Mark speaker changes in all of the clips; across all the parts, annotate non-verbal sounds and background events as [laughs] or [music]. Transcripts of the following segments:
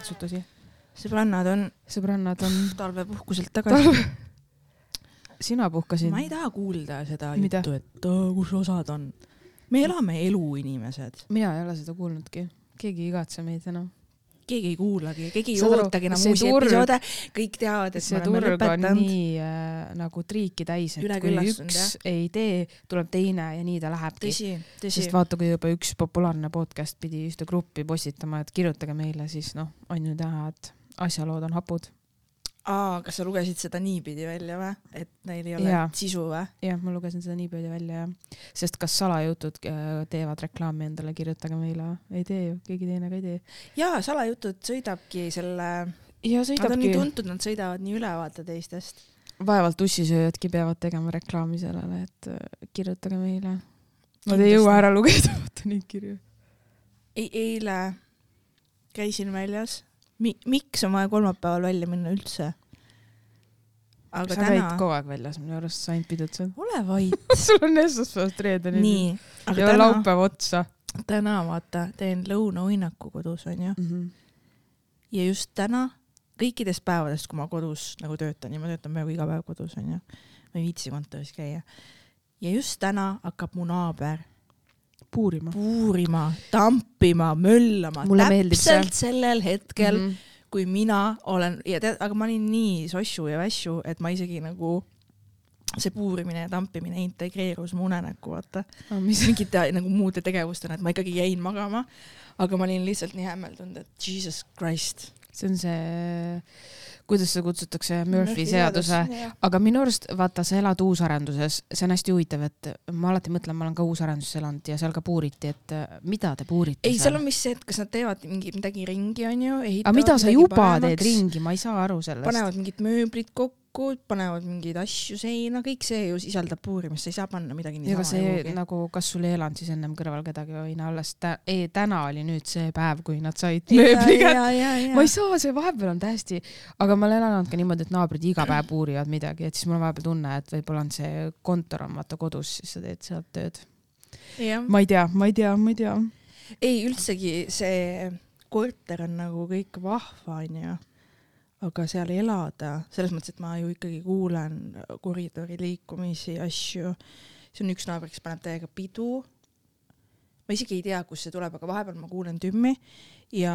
Speaker 1: kõiki matsutusi.
Speaker 2: sõbrannad on
Speaker 1: sõbrannad on
Speaker 2: talvepuhkuselt tagasi
Speaker 1: talve. sina puhkasid
Speaker 2: ma? ei taha kuulda seda
Speaker 1: Mida?
Speaker 2: juttu, et "Aa, kus osad on. me elame elu, inimesed.
Speaker 1: mina ei ole seda kuulnudki, keegi ei igatse meid enam.
Speaker 2: Keegi ei kuulagi, keegi ei
Speaker 1: Saad
Speaker 2: ootagi enam uusi
Speaker 1: turg-
Speaker 2: episoode, kõik teavad, et
Speaker 1: see turg on
Speaker 2: lõpetanud.
Speaker 1: nii äh, nagu triiki täis, et kui üks ei tee, tuleb teine ja nii ta lähebki. sest. vaata, kui juba üks populaarne podcast pidi ühte gruppi postitama, et kirjutage meile, siis noh, on ju näha, et asjalood on hapud.
Speaker 2: aa, kas sa lugesid seda niipidi välja või, et neil ei ole
Speaker 1: Jaa.
Speaker 2: sisu või?
Speaker 1: jah, ma lugesin seda niipidi välja jah. sest kas salajutud äh, teevad reklaami endale, kirjutage meile, ei tee ju, keegi teine ka ei tee.
Speaker 2: jaa, salajutud sõidabki selle,
Speaker 1: ja
Speaker 2: nad on nii
Speaker 1: sõidabki,
Speaker 2: tuntud, nad sõidavad nii üle vaata teistest.
Speaker 1: vaevalt ussisööjadki peavad tegema reklaami sellele, et äh, kirjutage meile. Nad ei jõua ära lugeda, [laughs] vaata neid kirju.
Speaker 2: ei, eile käisin väljas Mi,. miks on vaja kolmapäeval välja minna üldse? Aga
Speaker 1: sa käid
Speaker 2: täna,
Speaker 1: kogu aeg väljas minu arust, sa ainult pidutsed.
Speaker 2: ole vait. [laughs]
Speaker 1: sul on esmaspäevast reedeni.
Speaker 2: nii,
Speaker 1: ja
Speaker 2: täna,
Speaker 1: laupäev otsa
Speaker 2: täna vaata, teen lõunauinnaku kodus onju
Speaker 1: mm. -hmm.
Speaker 2: ja just täna, kõikidest päevadest, kui ma kodus nagu töötan ja ma töötan peaaegu iga päev kodus onju, ma ei viitsi kontoris käia. ja just täna hakkab mu naaber
Speaker 1: puurima.
Speaker 2: puurima, tampima, möllama. Täpselt sellel hetkel mm. -hmm. Kui mina olen ja tead, aga ma olin nii sossu ja vässu, et ma isegi nagu see puurimine ja tampimine integreerus mu unenäkku, vaata.
Speaker 1: Mis
Speaker 2: mingite nagu muude tegevustena, et ma ikkagi jäin magama. aga ma olin lihtsalt nii hämmeldunud, et jesus christ.
Speaker 1: see on see, kuidas seda kutsutakse, Murphy seaduse. aga minu arust vaata, sa elad uusarenduses, see on hästi huvitav, et ma alati mõtlen, ma olen ka uusarenduses elanud ja seal ka puuriti, et äh, mida te puurite
Speaker 2: ei, seal on vist see, et kas nad teevad mingi midagi ringi, onju.
Speaker 1: aga mida sa juba teed? ringi, ma ei saa aru sellest.
Speaker 2: panevad mingid mööblid kokku, panevad mingeid asju seina, kõik see ju sisaldab puurimist, sa ei saa panna midagi
Speaker 1: ega
Speaker 2: niisama
Speaker 1: see
Speaker 2: juhugi.
Speaker 1: nagu, kas sul ei elanud siis ennem kõrval kedagi või no alles tä-, ei täna oli nüüd see päev, kui nad said mööbli kätte. ma ei saa, see vahepeal on täiesti, aga ma olen elanud ka niimoodi, et naabrid iga päev puurivad midagi, et siis mul on vahepeal tunne, et võib-olla on see kontor on vaata kodus, siis sa teed sealt tööd. ma ei tea, ma ei tea, ma ei tea.
Speaker 2: ei üldsegi see korter on nagu kõik vahva, onju. aga seal elada, selles mõttes, et ma ju ikkagi kuulen koridori liikumisi, asju. see on üks naaber, kes paneb täiega pidu. ma isegi ei tea, kust see tuleb, aga vahepeal ma kuulen tümmi ja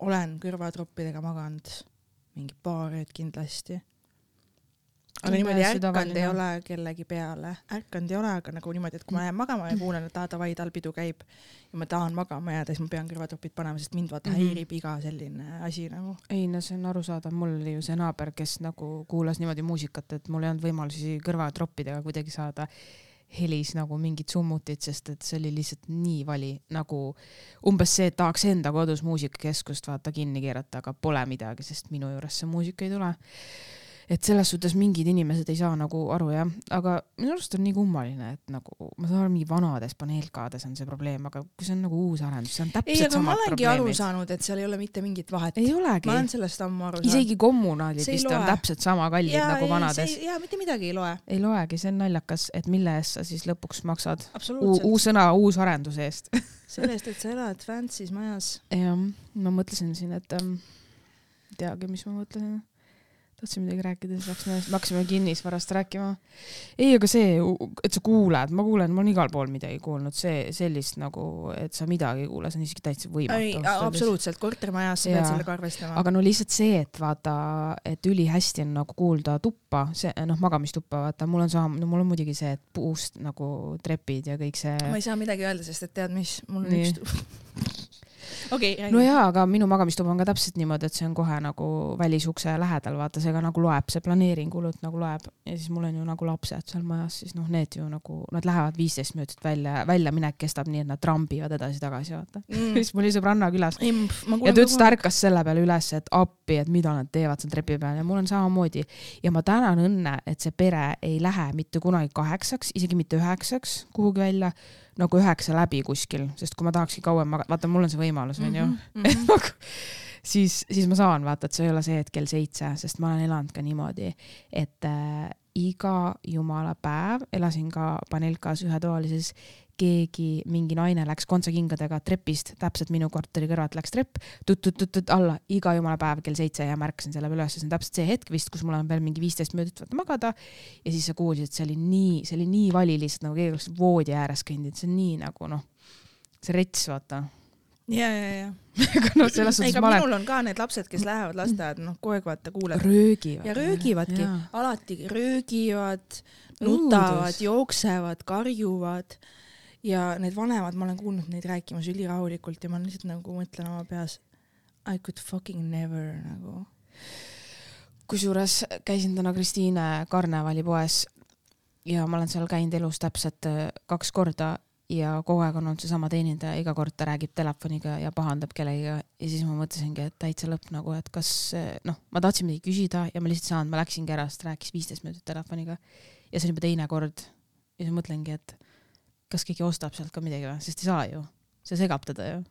Speaker 2: olen kõrvatroppidega maganud mingi paar ööd kindlasti. aga niimoodi ärkanud ei ole kellegi peale, ärkanud ei ole, aga nagu niimoodi, et kui ma lähen magama ja kuulen, et aa davai, tal pidu käib ja ma tahan magama jääda, siis ma pean kõrvatropid panema, sest mind vaata
Speaker 1: Mhm.
Speaker 2: häirib iga selline asi nagu.
Speaker 1: ei no see on arusaadav, mul oli ju see naaber, kes nagu kuulas niimoodi muusikat, et mul ei olnud võimalusi kõrvatroppidega kuidagi saada helis nagu mingit summutit, sest et see oli lihtsalt nii vali, nagu umbes see, et tahaks enda kodus muusikakeskust vaata kinni keerata, aga pole midagi, sest minu juures see muusika ei tule. Et selles suhtes mingid inimesed ei saa nagu aru jah, aga minu arust on nii kummaline, et nagu ma saan aru, mingi vanades paneelkades on see probleem, aga kui see on nagu uus arendus, see on
Speaker 2: ei,
Speaker 1: täpselt
Speaker 2: aga ma
Speaker 1: samad
Speaker 2: olengi aru
Speaker 1: probleemid.
Speaker 2: saanud, et seal ei ole mitte mingit vahet. ma olen sellest ammu aru saanud.
Speaker 1: isegi kommunaalid vist on
Speaker 2: loe.
Speaker 1: täpselt sama kallid ja, nagu vanades.
Speaker 2: ja mitte midagi ei loe,
Speaker 1: ei loegi, see on naljakas, et mille eest sa siis lõpuks maksad. uus sõna uusarenduse eest. [laughs]
Speaker 2: selle eest, et sa elad fancy's majas.
Speaker 1: jah, ma mõtlesin siin, et ähm, teagi, mis ma mõtlesin. Tahtsin midagi rääkida, siis läks meelest, me hakkasime kinnisvarast rääkima. ei, aga see, et sa kuuled, ma kuulen, ma olen igal pool midagi kuulnud, see sellist nagu, et sa midagi ei kuule, see on isegi täitsa
Speaker 2: ei,
Speaker 1: võimatu.
Speaker 2: absoluutselt, kortermajas sa pead sellega arvestama.
Speaker 1: aga no lihtsalt see, et vaata, et ülihästi on nagu kuulda tuppa, see noh, magamistuppa, vaata, mul on sama, no mul on muidugi see, et puust nagu trepid ja kõik see.
Speaker 2: ma ei saa midagi öelda, sest et tead mis, mul on
Speaker 1: Nii.
Speaker 2: üks. [laughs] okei,
Speaker 1: no jaa, aga minu magamistuba on ka täpselt niimoodi, et see on kohe nagu välisukse lähedal, vaata, see ka nagu loeb, see planeering hullult nagu loeb. Ja siis mul on ju nagu lapsed seal majas, siis noh, need ju nagu, nad lähevad viisteist minutit välja, väljaminek kestab nii, et nad trambivad edasi-tagasi, vaata. Mm. [laughs] siis mul oli sõbranna külas.
Speaker 2: Ma
Speaker 1: ja ta ütles, ta ärkas selle peale üles, et appi, et mida nad teevad seal trepi peal. Ja mul on samamoodi. Ja ma tänan õnne, et see pere ei lähe mitte kunagi kaheksaks, isegi mitte üheksaks kuhugi välja, nagu üheksa läbi kuskil, sest kui ma tahakski kauem magada, vaata, mul on see võimalus, onju.
Speaker 2: Mhm,
Speaker 1: et [laughs] nagu siis, siis ma saan vaata, et see ei ole see, et kell seitse, sest ma olen elanud ka niimoodi, et äh, iga jumala päev elasin ka Panelkas ühetoalises keegi, mingi naine läks kontsakingadega trepist, täpselt minu korteri kõrvalt läks trepp, tut-tut-tut alla iga jumala päev kell seitse ja märkasin selle üles, see on täpselt see hetk vist, kus mul on veel mingi viisteist minutit vaata magada. ja siis sa kuulsid, et see oli nii, see oli nii vali lihtsalt nagu keegi oleks voodi ääres kõndinud, see on nii nagu noh, see rets, vaata
Speaker 2: ja, ja, ja. [laughs]
Speaker 1: aga noh, selles suhtes ma olen
Speaker 2: minul on ka need lapsed, kes lähevad lasteaeda, noh kogu aeg vaata kuuled
Speaker 1: röögivad.
Speaker 2: ja röögivadki, alati röögivad, nutavad, jooksevad, karjuvad ja need vanemad, ma olen kuulnud neid rääkimas ülirahulikult ja ma lihtsalt nagu mõtlen oma peas I could fucking never nagu.
Speaker 1: kusjuures käisin täna Kristiine karnevalipoes ja ma olen seal käinud elus täpselt äh, kaks korda ja kogu aeg on olnud seesama teenindaja, iga kord ta räägib telefoniga ja pahandab kellegiga ja siis ma mõtlesingi, et täitsa lõpp nagu, et kas noh, ma tahtsin midagi küsida ja ma lihtsalt ei saanud, ma läksingi ära, sest rääkis viisteist minutit telefoniga. Ja see on juba teine kord. ja siis mõtlengi, et kas keegi ostab sealt ka midagi või, sest ei saa ju, see segab teda ju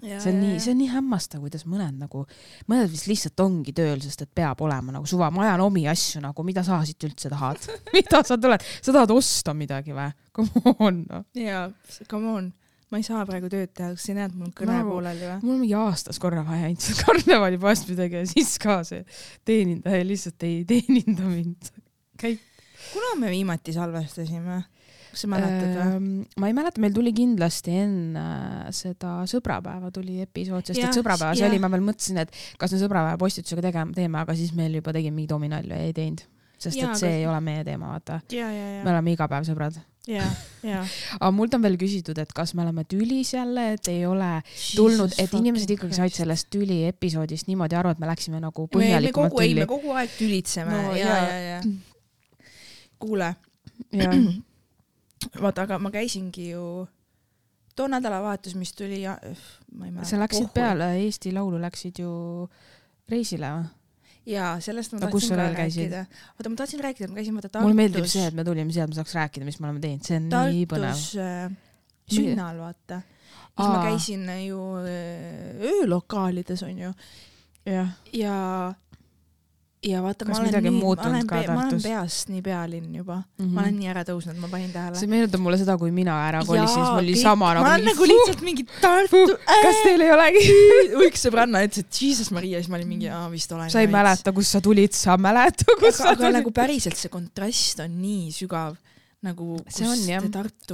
Speaker 1: see on nii, see on nii hämmastav, kuidas mõned nagu, mõned vist lihtsalt ongi tööl, sest et peab olema nagu suva, ma ajan omi asju nagu, mida sa siit üldse tahad [laughs] mida sa tuled, sa tahad osta midagi või? Come on no..
Speaker 2: jaa, come on, ma ei saa praegu tööd teha, kas sa ei näe, et mul on kõne
Speaker 1: No,
Speaker 2: pooleli või?
Speaker 1: mul on mingi aastas korra vaja seda [laughs] karnevalipoest midagi ja siis ka see teenindaja lihtsalt ei teeninda mind.
Speaker 2: kuna me viimati salvestasime? Kas sa mäletad või?
Speaker 1: Ehm, ma ei mäleta, meil tuli kindlasti enne seda sõbrapäeva tuli episood, sest
Speaker 2: Jah,
Speaker 1: et sõbrapäeva see
Speaker 2: jah.
Speaker 1: oli, ma veel mõtlesin, et kas me sõbrapäeva postitusega tegema, teeme, aga siis meil juba tegime mingeid omi nalju ja ei teinud. sest
Speaker 2: Jaa,
Speaker 1: et see
Speaker 2: aga-
Speaker 1: ei ole meie teema, vaata.
Speaker 2: ja, ja,
Speaker 1: me
Speaker 2: ja,
Speaker 1: oleme iga päev sõbrad.
Speaker 2: ja, ja.
Speaker 1: aga mult on veel küsitud, et kas me oleme tülis jälle, et ei ole tulnud, et inimesed ikkagi said sellest tüli episoodist niimoodi aru, et me läksime nagu põhjalikumalt
Speaker 2: kogu, ei,
Speaker 1: tülli
Speaker 2: me. kogu aeg tülitseme
Speaker 1: No
Speaker 2: ja,
Speaker 1: jaa.
Speaker 2: ja, ja. kuule,
Speaker 1: ja,
Speaker 2: vaata, aga ma käisingi ju too nädalavahetus, mis tuli, ma ei mäleta.
Speaker 1: sa läksid. peale Eesti Laulu, läksid ju reisile või?
Speaker 2: jaa, sellest ma
Speaker 1: No
Speaker 2: tahtsin ka rääkida. oota, ma tahtsin rääkida, ma käisin vaata Tartus.
Speaker 1: mulle meeldib see, et me tulime siia, et me saaks rääkida, mis me oleme teinud, see on nii põnev.
Speaker 2: Tartus äh, sünnal, vaata. siis ma
Speaker 1: Aa.
Speaker 2: käisin ju äh, öölokaalides onju
Speaker 1: jah,
Speaker 2: ja, ja vaata, ma olen
Speaker 1: midagi
Speaker 2: nii, ma olen, ma olen peast nii pealinn juba mm. -hmm. ma olen nii ära tõusnud, ma panin tähele.
Speaker 1: see meenutab mulle seda, kui mina ära kolisin, siis mul oli sama nagu
Speaker 2: ma olen nagu lihtsalt mingi Tartu,
Speaker 1: kas teil ei olegi? [laughs]
Speaker 2: üks sõbranna ütles, et Jesus Maria, siis ma olin mingi, aa vist olen.
Speaker 1: sa ei mäleta, kust sa tulid, sa mäleta, kust sa
Speaker 2: aga, aga
Speaker 1: tulid
Speaker 2: nagu. päriselt see kontrast on nii sügav nagu.
Speaker 1: See on, jah.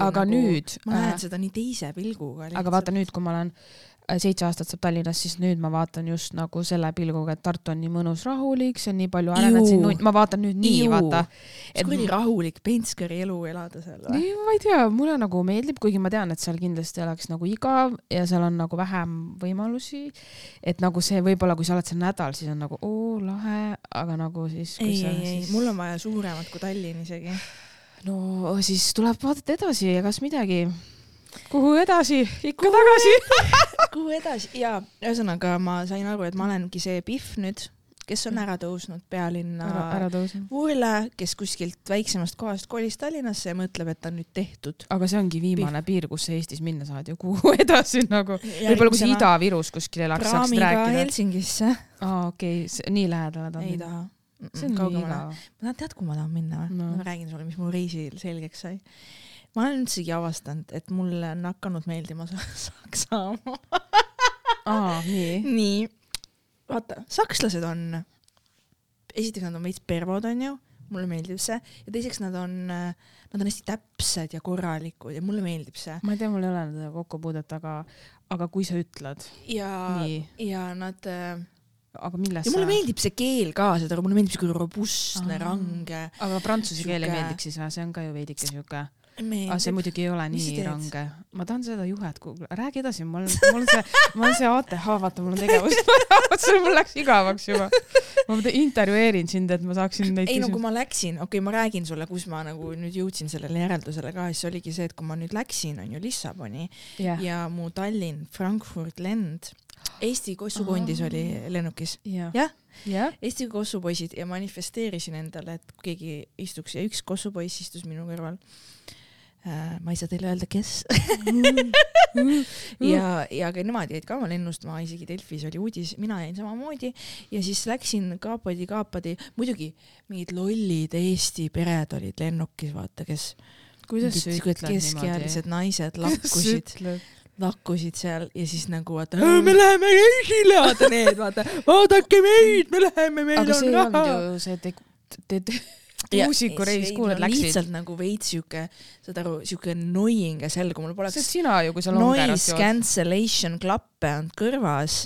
Speaker 1: Aga
Speaker 2: nagu,
Speaker 1: nüüd,
Speaker 2: ma näen seda nii teise pilguga.
Speaker 1: aga vaata nüüd, kui ma olen äh, seitse aastat saab Tallinnas, siis nüüd ma vaatan just nagu selle pilguga, et Tartu on nii mõnus, rahulik, see on nii palju arenenud siin, ma vaatan nüüd nii, vaata.
Speaker 2: et kuradi rahulik Penskeri elu elada seal või?
Speaker 1: ei, ma ei tea, mulle nagu meeldib, kuigi ma tean, et seal kindlasti oleks nagu igav ja seal on nagu vähem võimalusi. et nagu see võib-olla, kui sa oled seal nädal, siis on nagu oo lahe, aga nagu siis.
Speaker 2: ei, ei, ei, mul on vaja suuremat kui Tallinn isegi.
Speaker 1: no siis tuleb vaadata edasi, kas midagi. Kuhu edasi, ikka tagasi. [laughs]
Speaker 2: kuhu edasi ja ühesõnaga ma sain aru, et ma olengi see Pihv nüüd, kes on ära tõusnud pealinna
Speaker 1: ära, ära tõuse.
Speaker 2: Uurle, kes kuskilt väiksemast kohast kolis Tallinnasse ja mõtleb, et ta on nüüd tehtud.
Speaker 1: aga see ongi viimane piir, kus sa Eestis minna saad ju, kuhu [laughs] edasi nagu. võib-olla kui sa Ida-Virus kuskil elaks, saaksid rääkida.
Speaker 2: Helsingisse.
Speaker 1: aa, okei okay,, nii lähedal nad on.
Speaker 2: ei taha.
Speaker 1: see on
Speaker 2: kaugemale. ma tahan, tead, kuhu ma tahan minna või
Speaker 1: no.?
Speaker 2: ma räägin sulle, mis mul reisil selgeks sai. Ma olen üldsegi avastanud, et mulle on hakanud meeldima sa- [laughs] Saksamaa.
Speaker 1: aa, nii.
Speaker 2: nii, vaata, sakslased on, esiteks nad on veits pervod, onju, mulle meeldib see, ja teiseks nad on, nad on hästi täpsed ja korralikud ja mulle meeldib see.
Speaker 1: ma ei tea, mul ei ole nendega kokkupuudet, aga, aga kui sa ütled,
Speaker 2: ja, ja nad äh,
Speaker 1: aga millest
Speaker 2: ja mulle meeldib see keel ka, saad aru, mulle meeldib siuke robustne, range.
Speaker 1: aga prantsuse keel ei meeldiks siis või, see on ka ju veidike siuke, aga see muidugi ei ole nii range. ma tahan seda juhet kuulata, räägi edasi, mul on, mul on see, mul on see ATH, vaata, mul on tegevus, [laughs] mul läks igavaks juba. ma intervjueerin sind, et ma saaksin neid
Speaker 2: ei no kui ma läksin, okei okay,, ma räägin sulle, kus ma nagu nüüd jõudsin sellele järeldusele ka, siis oligi see, et kui ma nüüd läksin, on ju Lissaboni
Speaker 1: jah,
Speaker 2: ja mu Tallinn-Frankfurt lend, Eesti kossukondis
Speaker 1: Aa.
Speaker 2: oli lennukis,
Speaker 1: jah,
Speaker 2: jah,
Speaker 1: jah,
Speaker 2: Eesti kossupoisid ja manifesteerisin endale, et keegi istuks ja üks kossupoiss istus minu kõrval. Ma ei saa teile öelda, kes, ja, ja ka nemad jäid ka oma lennust maha, isegi Delfis oli uudis, mina jäin samamoodi. Ja siis läksin kaapadi-kaapadi, muidugi mingid lollid Eesti pered olid lennukis, vaata, kes
Speaker 1: kuidas sa ütled
Speaker 2: keskealised naised lakkusid, lakkusid seal ja siis nagu vaata, me läheme reisile, vaata need, vaata, vaadake meid, me läheme, meil on raha.
Speaker 1: see te-, te-, te-, muusikureis, kuhu nad läksid?
Speaker 2: lihtsalt nagu veits siuke, saad aru, siuke annoying ja selge, mul
Speaker 1: see
Speaker 2: poleks
Speaker 1: sina ju, kui sa longeras
Speaker 2: noise
Speaker 1: jood.
Speaker 2: cancellation klappe olnud kõrvas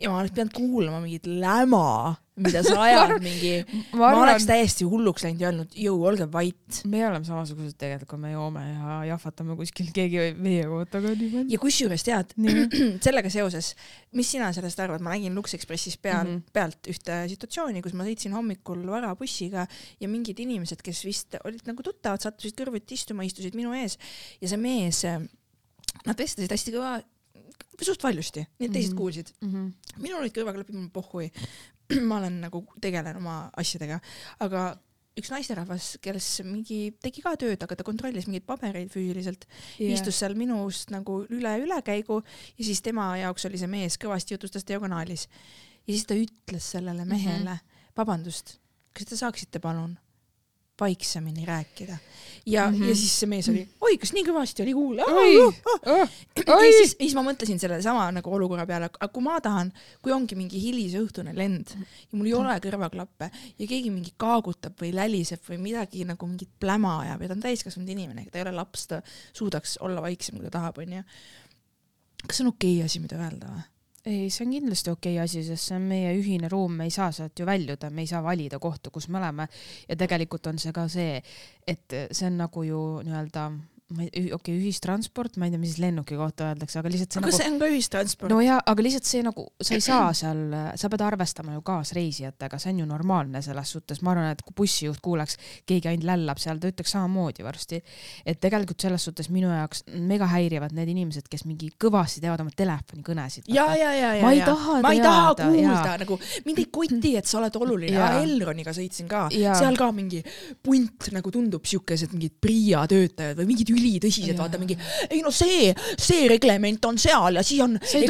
Speaker 2: ja ma oleks pidanud kuulama mingit läma, mida sa ajad mingi,
Speaker 1: ma
Speaker 2: ma oleks
Speaker 1: arvan,
Speaker 2: täiesti hulluks läinud ja öelnud, jõu, olge vait.
Speaker 1: me oleme samasugused tegelikult, kui me joome ja jahvatame kuskil, keegi meie kohta ka niimoodi.
Speaker 2: ja kusjuures tead, [clears throat] sellega seoses, mis sina sellest arvad, ma nägin Lux Expressis peal mm. -hmm. pealt ühte situatsiooni, kus ma sõitsin hommikul varabussiga ja mingid inimesed, kes vist olid nagu tuttavad, sattusid kõrvuti istuma, istusid minu ees ja see mees, nad vestlesid hästi kõva, suht valjusti, nii et teised
Speaker 1: Mhm.
Speaker 2: kuulsid.
Speaker 1: Mhm.
Speaker 2: minul olid kõrvaklapid, mul pohhui. [clears throat] ma olen nagu, tegelen oma asjadega, aga üks naisterahvas, kes mingi, tegi ka tööd, aga ta kontrollis mingeid pabereid füüsiliselt yeah., istus seal minust nagu üle ülekäigu ja siis tema jaoks oli see mees kõvasti jutustas diagonaalis. ja siis ta ütles sellele mehele mm, -hmm. vabandust, kas te saaksite palun vaiksemini rääkida ja mm,
Speaker 1: Mhm.
Speaker 2: -hmm. ja siis see mees oli, oi, kas nii kõvasti oli kuulda? ja siis, siis ma mõtlesin selle sama nagu olukorra peale, aga kui ma tahan, kui ongi mingi hilisõhtune lend ja mul ei ole kõrvaklappe ja keegi mingi kaagutab või läliseb või midagi nagu mingit pläma ajab ja ta on täiskasvanud inimene, ta ei ole laps, ta suudaks olla vaiksem, kui ta tahab, onju. kas see on okei okay asi, mida öelda või?
Speaker 1: ei, see on kindlasti okei asi, sest see on meie ühine ruum, me ei saa sealt ju väljuda, me ei saa valida kohta, kus me oleme. Ja tegelikult on see ka see, et see on nagu ju nii-öelda, ma ei, okei okay,, ühistransport, ma ei tea, mis lennuki kohta öeldakse, aga lihtsalt see
Speaker 2: aga
Speaker 1: nagu
Speaker 2: see on ka ühistransport
Speaker 1: no ja, aga lihtsalt see nagu, sa ei saa seal, sa pead arvestama ju kaasreisijatega, see on ju normaalne selles suhtes, ma arvan, et kui bussijuht kuuleks, keegi ainult lällab seal, ta ütleks samamoodi varsti. et tegelikult selles suhtes minu jaoks mega häirivad need inimesed, kes mingi kõvasti teevad oma telefonikõnesid.
Speaker 2: ja, ja, ja, ja,
Speaker 1: Ma ei
Speaker 2: ja
Speaker 1: taha
Speaker 2: ma ei taha kuulda
Speaker 1: jaa.
Speaker 2: nagu mind ei koti, et sa oled oluline,
Speaker 1: Jaa.
Speaker 2: Elroniga sõitsin ka,
Speaker 1: Jaa.
Speaker 2: seal ka mingi punt nagu tundub siukesed mingid PRIA töötajad või mingid ülitõsised,
Speaker 1: Jaa.
Speaker 2: vaata mingi ei no see, see reglement on seal ja siis on,
Speaker 1: Sa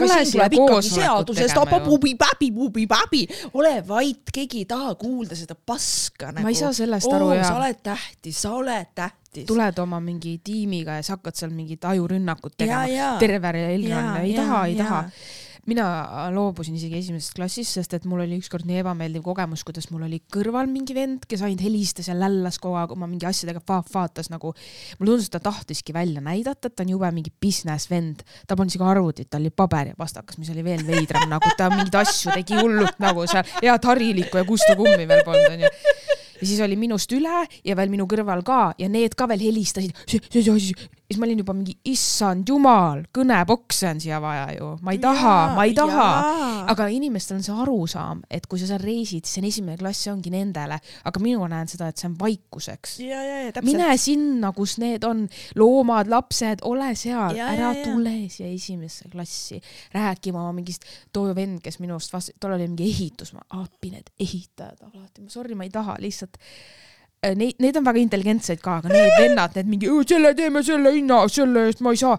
Speaker 2: seadusest pubi-päbi-pubi-päbi, ole vait, keegi ei taha kuulda seda paska nagu.
Speaker 1: ma ei saa sellest aru
Speaker 2: sa
Speaker 1: ja
Speaker 2: oled tähtis, sa oled tähtis.
Speaker 1: tuled oma mingi tiimiga ja sa hakkad seal mingit ajurünnakut tegema
Speaker 2: ja, ja,
Speaker 1: terve Elron, ei
Speaker 2: jaa,
Speaker 1: taha, ei
Speaker 2: jaa.
Speaker 1: taha. Mina loobusin isegi esimesest klassist, sest et mul oli ükskord nii ebameeldiv kogemus, kuidas mul oli kõrval mingi vend, kes ainult helistas ja lällas kogu aeg oma mingi asjadega fa- vaatas nagu. mulle tundus, et ta tahtiski välja näidata, et ta on jube mingi business vend. ta polnud isegi arvutit, tal oli paber ja pastakas, mis oli veel veidram nagu ta mingeid asju tegi hullult nagu seal head harilikku ja Kustu kummi veel polnud onju ja siis oli minust üle ja veel minu kõrval ka ja need ka veel helistasid. Siis ma olin juba mingi, issand jumal, kõnepokse on siia vaja ju, ma ei taha, ma ei taha. aga inimestel on see arusaam, et kui sa seal reisid, siis see on esimene klass, see ongi nendele, aga mina näen seda, et see on vaikuseks. mine sinna, kus need on loomad, lapsed, ole seal, ära
Speaker 2: ja, ja.
Speaker 1: tule siia esimesse klassi rääkima mingist, too vend, kes minu arust vast-, tal oli mingi ehitus, ma appi need ehitajad alati, sorry, ma ei taha lihtsalt. Neid, neid on väga intelligentseid ka, aga need vennad, need mingi, selle teeme selle hinna, selle eest ma ei saa.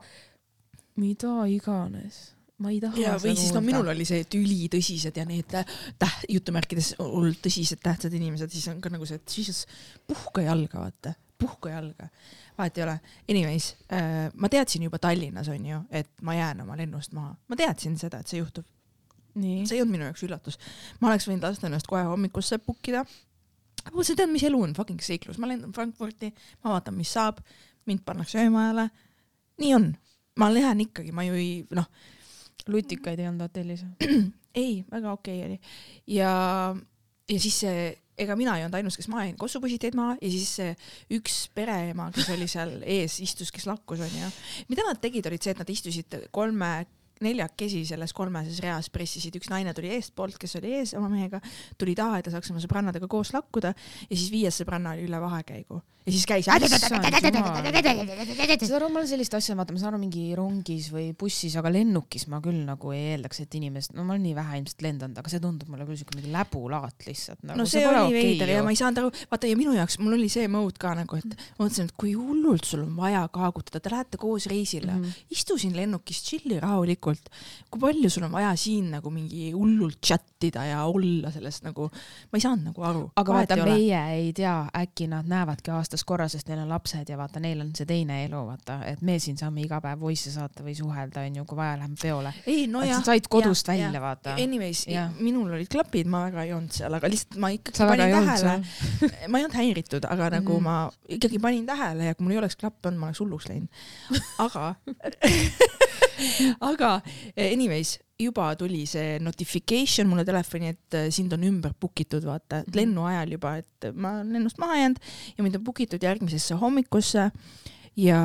Speaker 1: mida iganes, ma ei taha.
Speaker 2: ja, või siis no minul oli see, et ülitõsised ja need täht, jutumärkides hullult tõsised tähtsad inimesed, siis on ka nagu see, et siis puhka jalga, vaata, puhka jalga. vahet ei ole. Anyways äh,, ma teadsin juba Tallinnas on ju, et ma jään oma lennust maha, ma teadsin seda, et see juhtub, see ei olnud minu jaoks üllatus. ma oleks võinud lasta ennast kohe hommikusse book ida. Aga sa tead, mis elu on, fucking seiklus, ma lendan Frankfurti, ma vaatan, mis saab, mind pannakse öömajale. nii on, ma lähen ikkagi, ma ju ei, noh,
Speaker 1: lutikaid ei olnud hotellis. [clears throat]
Speaker 2: ei, väga okei okay oli ja, ja siis see, ega mina ei olnud ainus, kes maha jäin, kossupussid jäid maha ja siis see üks pereema, kes oli seal ees, istus, kes lakkus onju. mida nad tegid, olid see, et nad istusid kolme neljakesi selles kolmeses reas pressisid, üks naine tuli eestpoolt, kes oli ees oma mehega, tuli taha, et ta saaks oma sõbrannadega koos lakkuda ja siis viies sõbranna oli üle vahekäigu ja siis käis.
Speaker 1: saad aru, ma olen sellist asja, vaata, ma saan aru mingi rongis või bussis, aga lennukis ma küll nagu ei eeldaks, et inimest, no ma olen nii vähe ilmselt lendanud, aga see tundub mulle küll siuke mingi läbulaat lihtsalt nagu,.
Speaker 2: no see, see oli veider ja ma ei saanud aru, vaata ja minu jaoks mul oli see mode ka nagu, et ma mõtlesin, et kui hullult sul on vaja kaagutada, te lähete koos reisile mm. -hmm. istu siin lennukis, chill'i rahulikult. kui palju sul on vaja siin nagu mingi hullult chat ida ja olla sellest nagu, ma ei saanud nagu aru.
Speaker 1: aga vaata, meie ei tea, äkki nad näevadki aastas korra, sest neil on lapsed ja vaata, neil on see teine elu, vaata, et me siin saame iga päev voice'e saata või suhelda, onju, kui vaja, läheme peole.
Speaker 2: ei no
Speaker 1: et sa. said kodust ja, välja, vaata.
Speaker 2: Anyways minul olid klapid, ma väga ei olnud seal, aga lihtsalt ma ikkagi
Speaker 1: sa
Speaker 2: panin tähele, [laughs] ma ei olnud häiritud, aga nagu
Speaker 1: Mhm.
Speaker 2: ma ikkagi panin tähele ja kui mul ei oleks klappe olnud, ma oleks hulluks läinud. aga [laughs] [laughs] aga anyways, juba tuli see notification mulle telefoni, et äh, sind on ümber book itud, vaata, et
Speaker 1: Mhm.
Speaker 2: lennu ajal juba, et ma olen lennust maha jäänud ja mind on book itud järgmisesse hommikusse ja,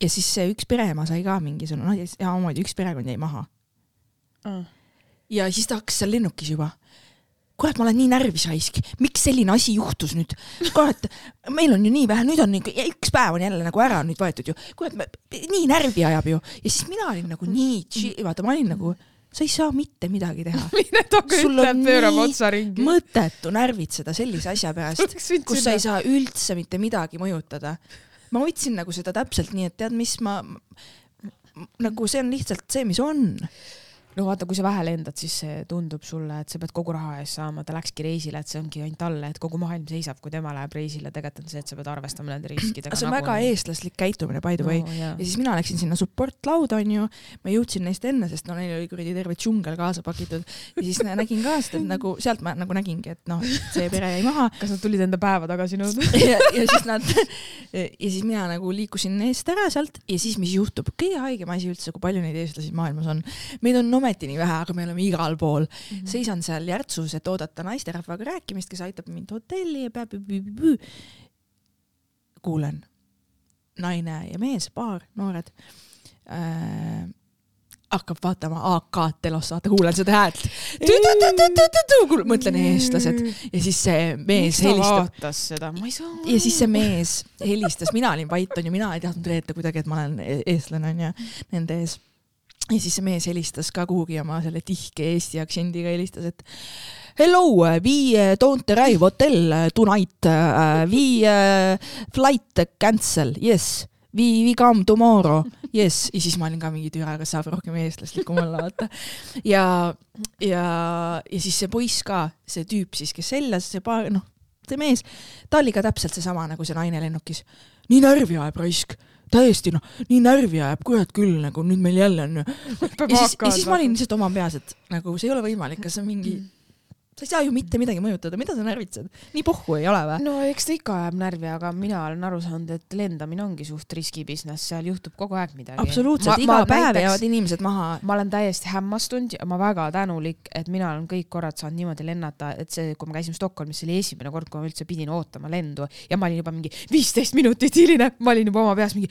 Speaker 2: ja siis see üks pereema sai ka mingi sõna, noh ja omamoodi üks perekond jäi maha ja siis ta hakkas seal lennukis juba. kurat, ma olen nii närvis raisk, miks selline asi juhtus nüüd? kurat, meil on ju nii vähe, nüüd on ikka üks päev on jälle nagu ära nüüd võetud ju. kurat, nii närvi ajab ju ja siis mina olin nagu nii, vaata, ma olin nagu, sa ei saa mitte midagi teha. [laughs]
Speaker 1: mine tooge ütle pöörab
Speaker 2: nii
Speaker 1: otsa ringi.
Speaker 2: mõttetu närvitseda sellise asja pärast, kus sa ei saa üldse mitte midagi mõjutada. ma võtsin nagu seda täpselt nii, et tead, mis ma nagu see on lihtsalt see, mis on.
Speaker 1: No vaata, kui sa vähe lendad, siis see tundub sulle, et sa pead kogu raha eest saama, ta läkski reisile, et see ongi ainult talle, et kogu maailm seisab, kui tema läheb reisile, tegelikult on see, et sa pead arvestama nende riskidega. [clears throat]
Speaker 2: see on väga eestlaslik käitumine, by the way.
Speaker 1: no,.
Speaker 2: ja siis mina läksin sinna support lauda onju, ma jõudsin neist enne, sest no neil oli kuradi terve džungel kaasa pakitud ja siis nä- nägin ka seda, et nagu sealt ma nagu nägingi, et noh, see pere jäi maha
Speaker 1: kas nad tulid enda päeva tagasi nõudma? [laughs]
Speaker 2: ja, ja siis nad [laughs] ja siis mina nagu liikusin eest ära sealt ja siis, mis juhtub, kõige haigem asi üldse, kui palju neid eestlasi maailmas on. meid on ometi nii vähe, aga me oleme igal pool. seisan seal järtsus, et oodata naisterahvaga rääkimist, kes aitab mind hotelli ja peab. kuulen, naine ja mees, paar, noored äh, hakkab vaatama AK-d telos, vaata, kuulen seda häält. mõtlen eestlased ja siis see mees helistab
Speaker 1: vaatas seda, ma ei saa.
Speaker 2: ja siis see mees helistas, mina olin vait onju, mina ei tahtnud reeta kuidagi, et ma olen e- eestlane onju nende ees. Ja siis see mees helistas ka kuhugi oma selle tihke eesti aktsendiga helistas, et hello, we uh, don't arrive hotel uh, tonight we uh, flight cancel, yes. We, we come tomorrow, yes, ja siis ma olin ka mingi türa, kas saab rohkem eestlaslikum olla, vaata. ja, ja, ja siis see poiss ka, see tüüp siis, kes seljas, see paar, noh, see mees, ta oli ka täpselt seesama nagu see naine lennukis. nii närvi ajab raisk, täiesti noh, nii närvi ajab, kurat küll nagu nüüd meil jälle on. ja siis, ja siis ma olin lihtsalt oma peas, et nagu see ei ole võimalik, kas see on mingi, sa ei saa ju mitte midagi mõjutada, mida sa närvitsed, nii pohhu ei ole või?
Speaker 1: no eks ta ikka ajab närvi, aga mina olen aru saanud, et lendamine ongi suht riski business, seal juhtub kogu aeg midagi.
Speaker 2: absoluutselt, iga päev jäävad inimesed maha.
Speaker 1: ma olen täiesti hämmastunud ja ma väga tänulik, et mina olen kõik korrad saanud niimoodi lennata, et see, kui me käisime Stockholmis, see oli esimene kord, kui ma üldse pidin ootama lendu ja ma olin juba mingi viisteist minutit hiline, ma olin juba oma peas mingi,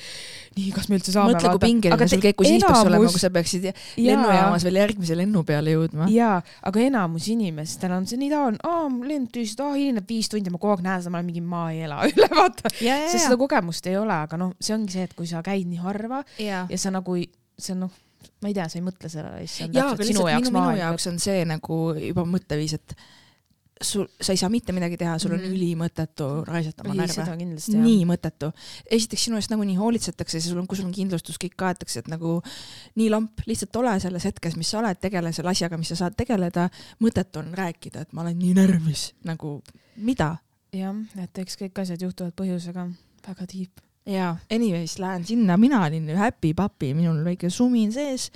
Speaker 1: nii, kas me üldse saame.
Speaker 2: mõtle, kui pingeline sul keku siis peaks olema, kui sa peaksid lennujaamas veel järgmise lennu peale jõudma.
Speaker 1: jaa, aga enamus inimestel on see nii tavaline, aa, lend tühjast, aa, hilineb viis tundi, ma kogu aeg näen seda, ma olen mingi, ma ei ela [laughs] üle, vaata. sest seda kogemust ei ole, aga noh, see ongi see, et kui sa käid nii harva
Speaker 2: ja,
Speaker 1: ja sa nagu, see on noh, ma ei tea, sa ei mõtle sellele, siis see on täpselt sinu jaoks
Speaker 2: minu, minu
Speaker 1: maailm.
Speaker 2: jaoks on see nagu juba mõtteviis, et sul, sa ei saa mitte midagi teha, sul on
Speaker 1: Mhm.
Speaker 2: ülimõttetu raisata oma närve. nii mõttetu. esiteks sinu eest nagunii hoolitsetakse, sul on, kui sul on kindlustus, kõik kaetakse, et nagu nii lamp, lihtsalt ole selles hetkes, mis sa oled, tegele selle asjaga, mis sa saad tegeleda. mõttetu on rääkida, et ma olen nii närvis, nagu mida
Speaker 1: jah, et eks kõik asjad juhtuvad põhjusega, väga tiip.
Speaker 2: Ja anyways lähen sinna, mina olin happy papi, minul väike sumin sees.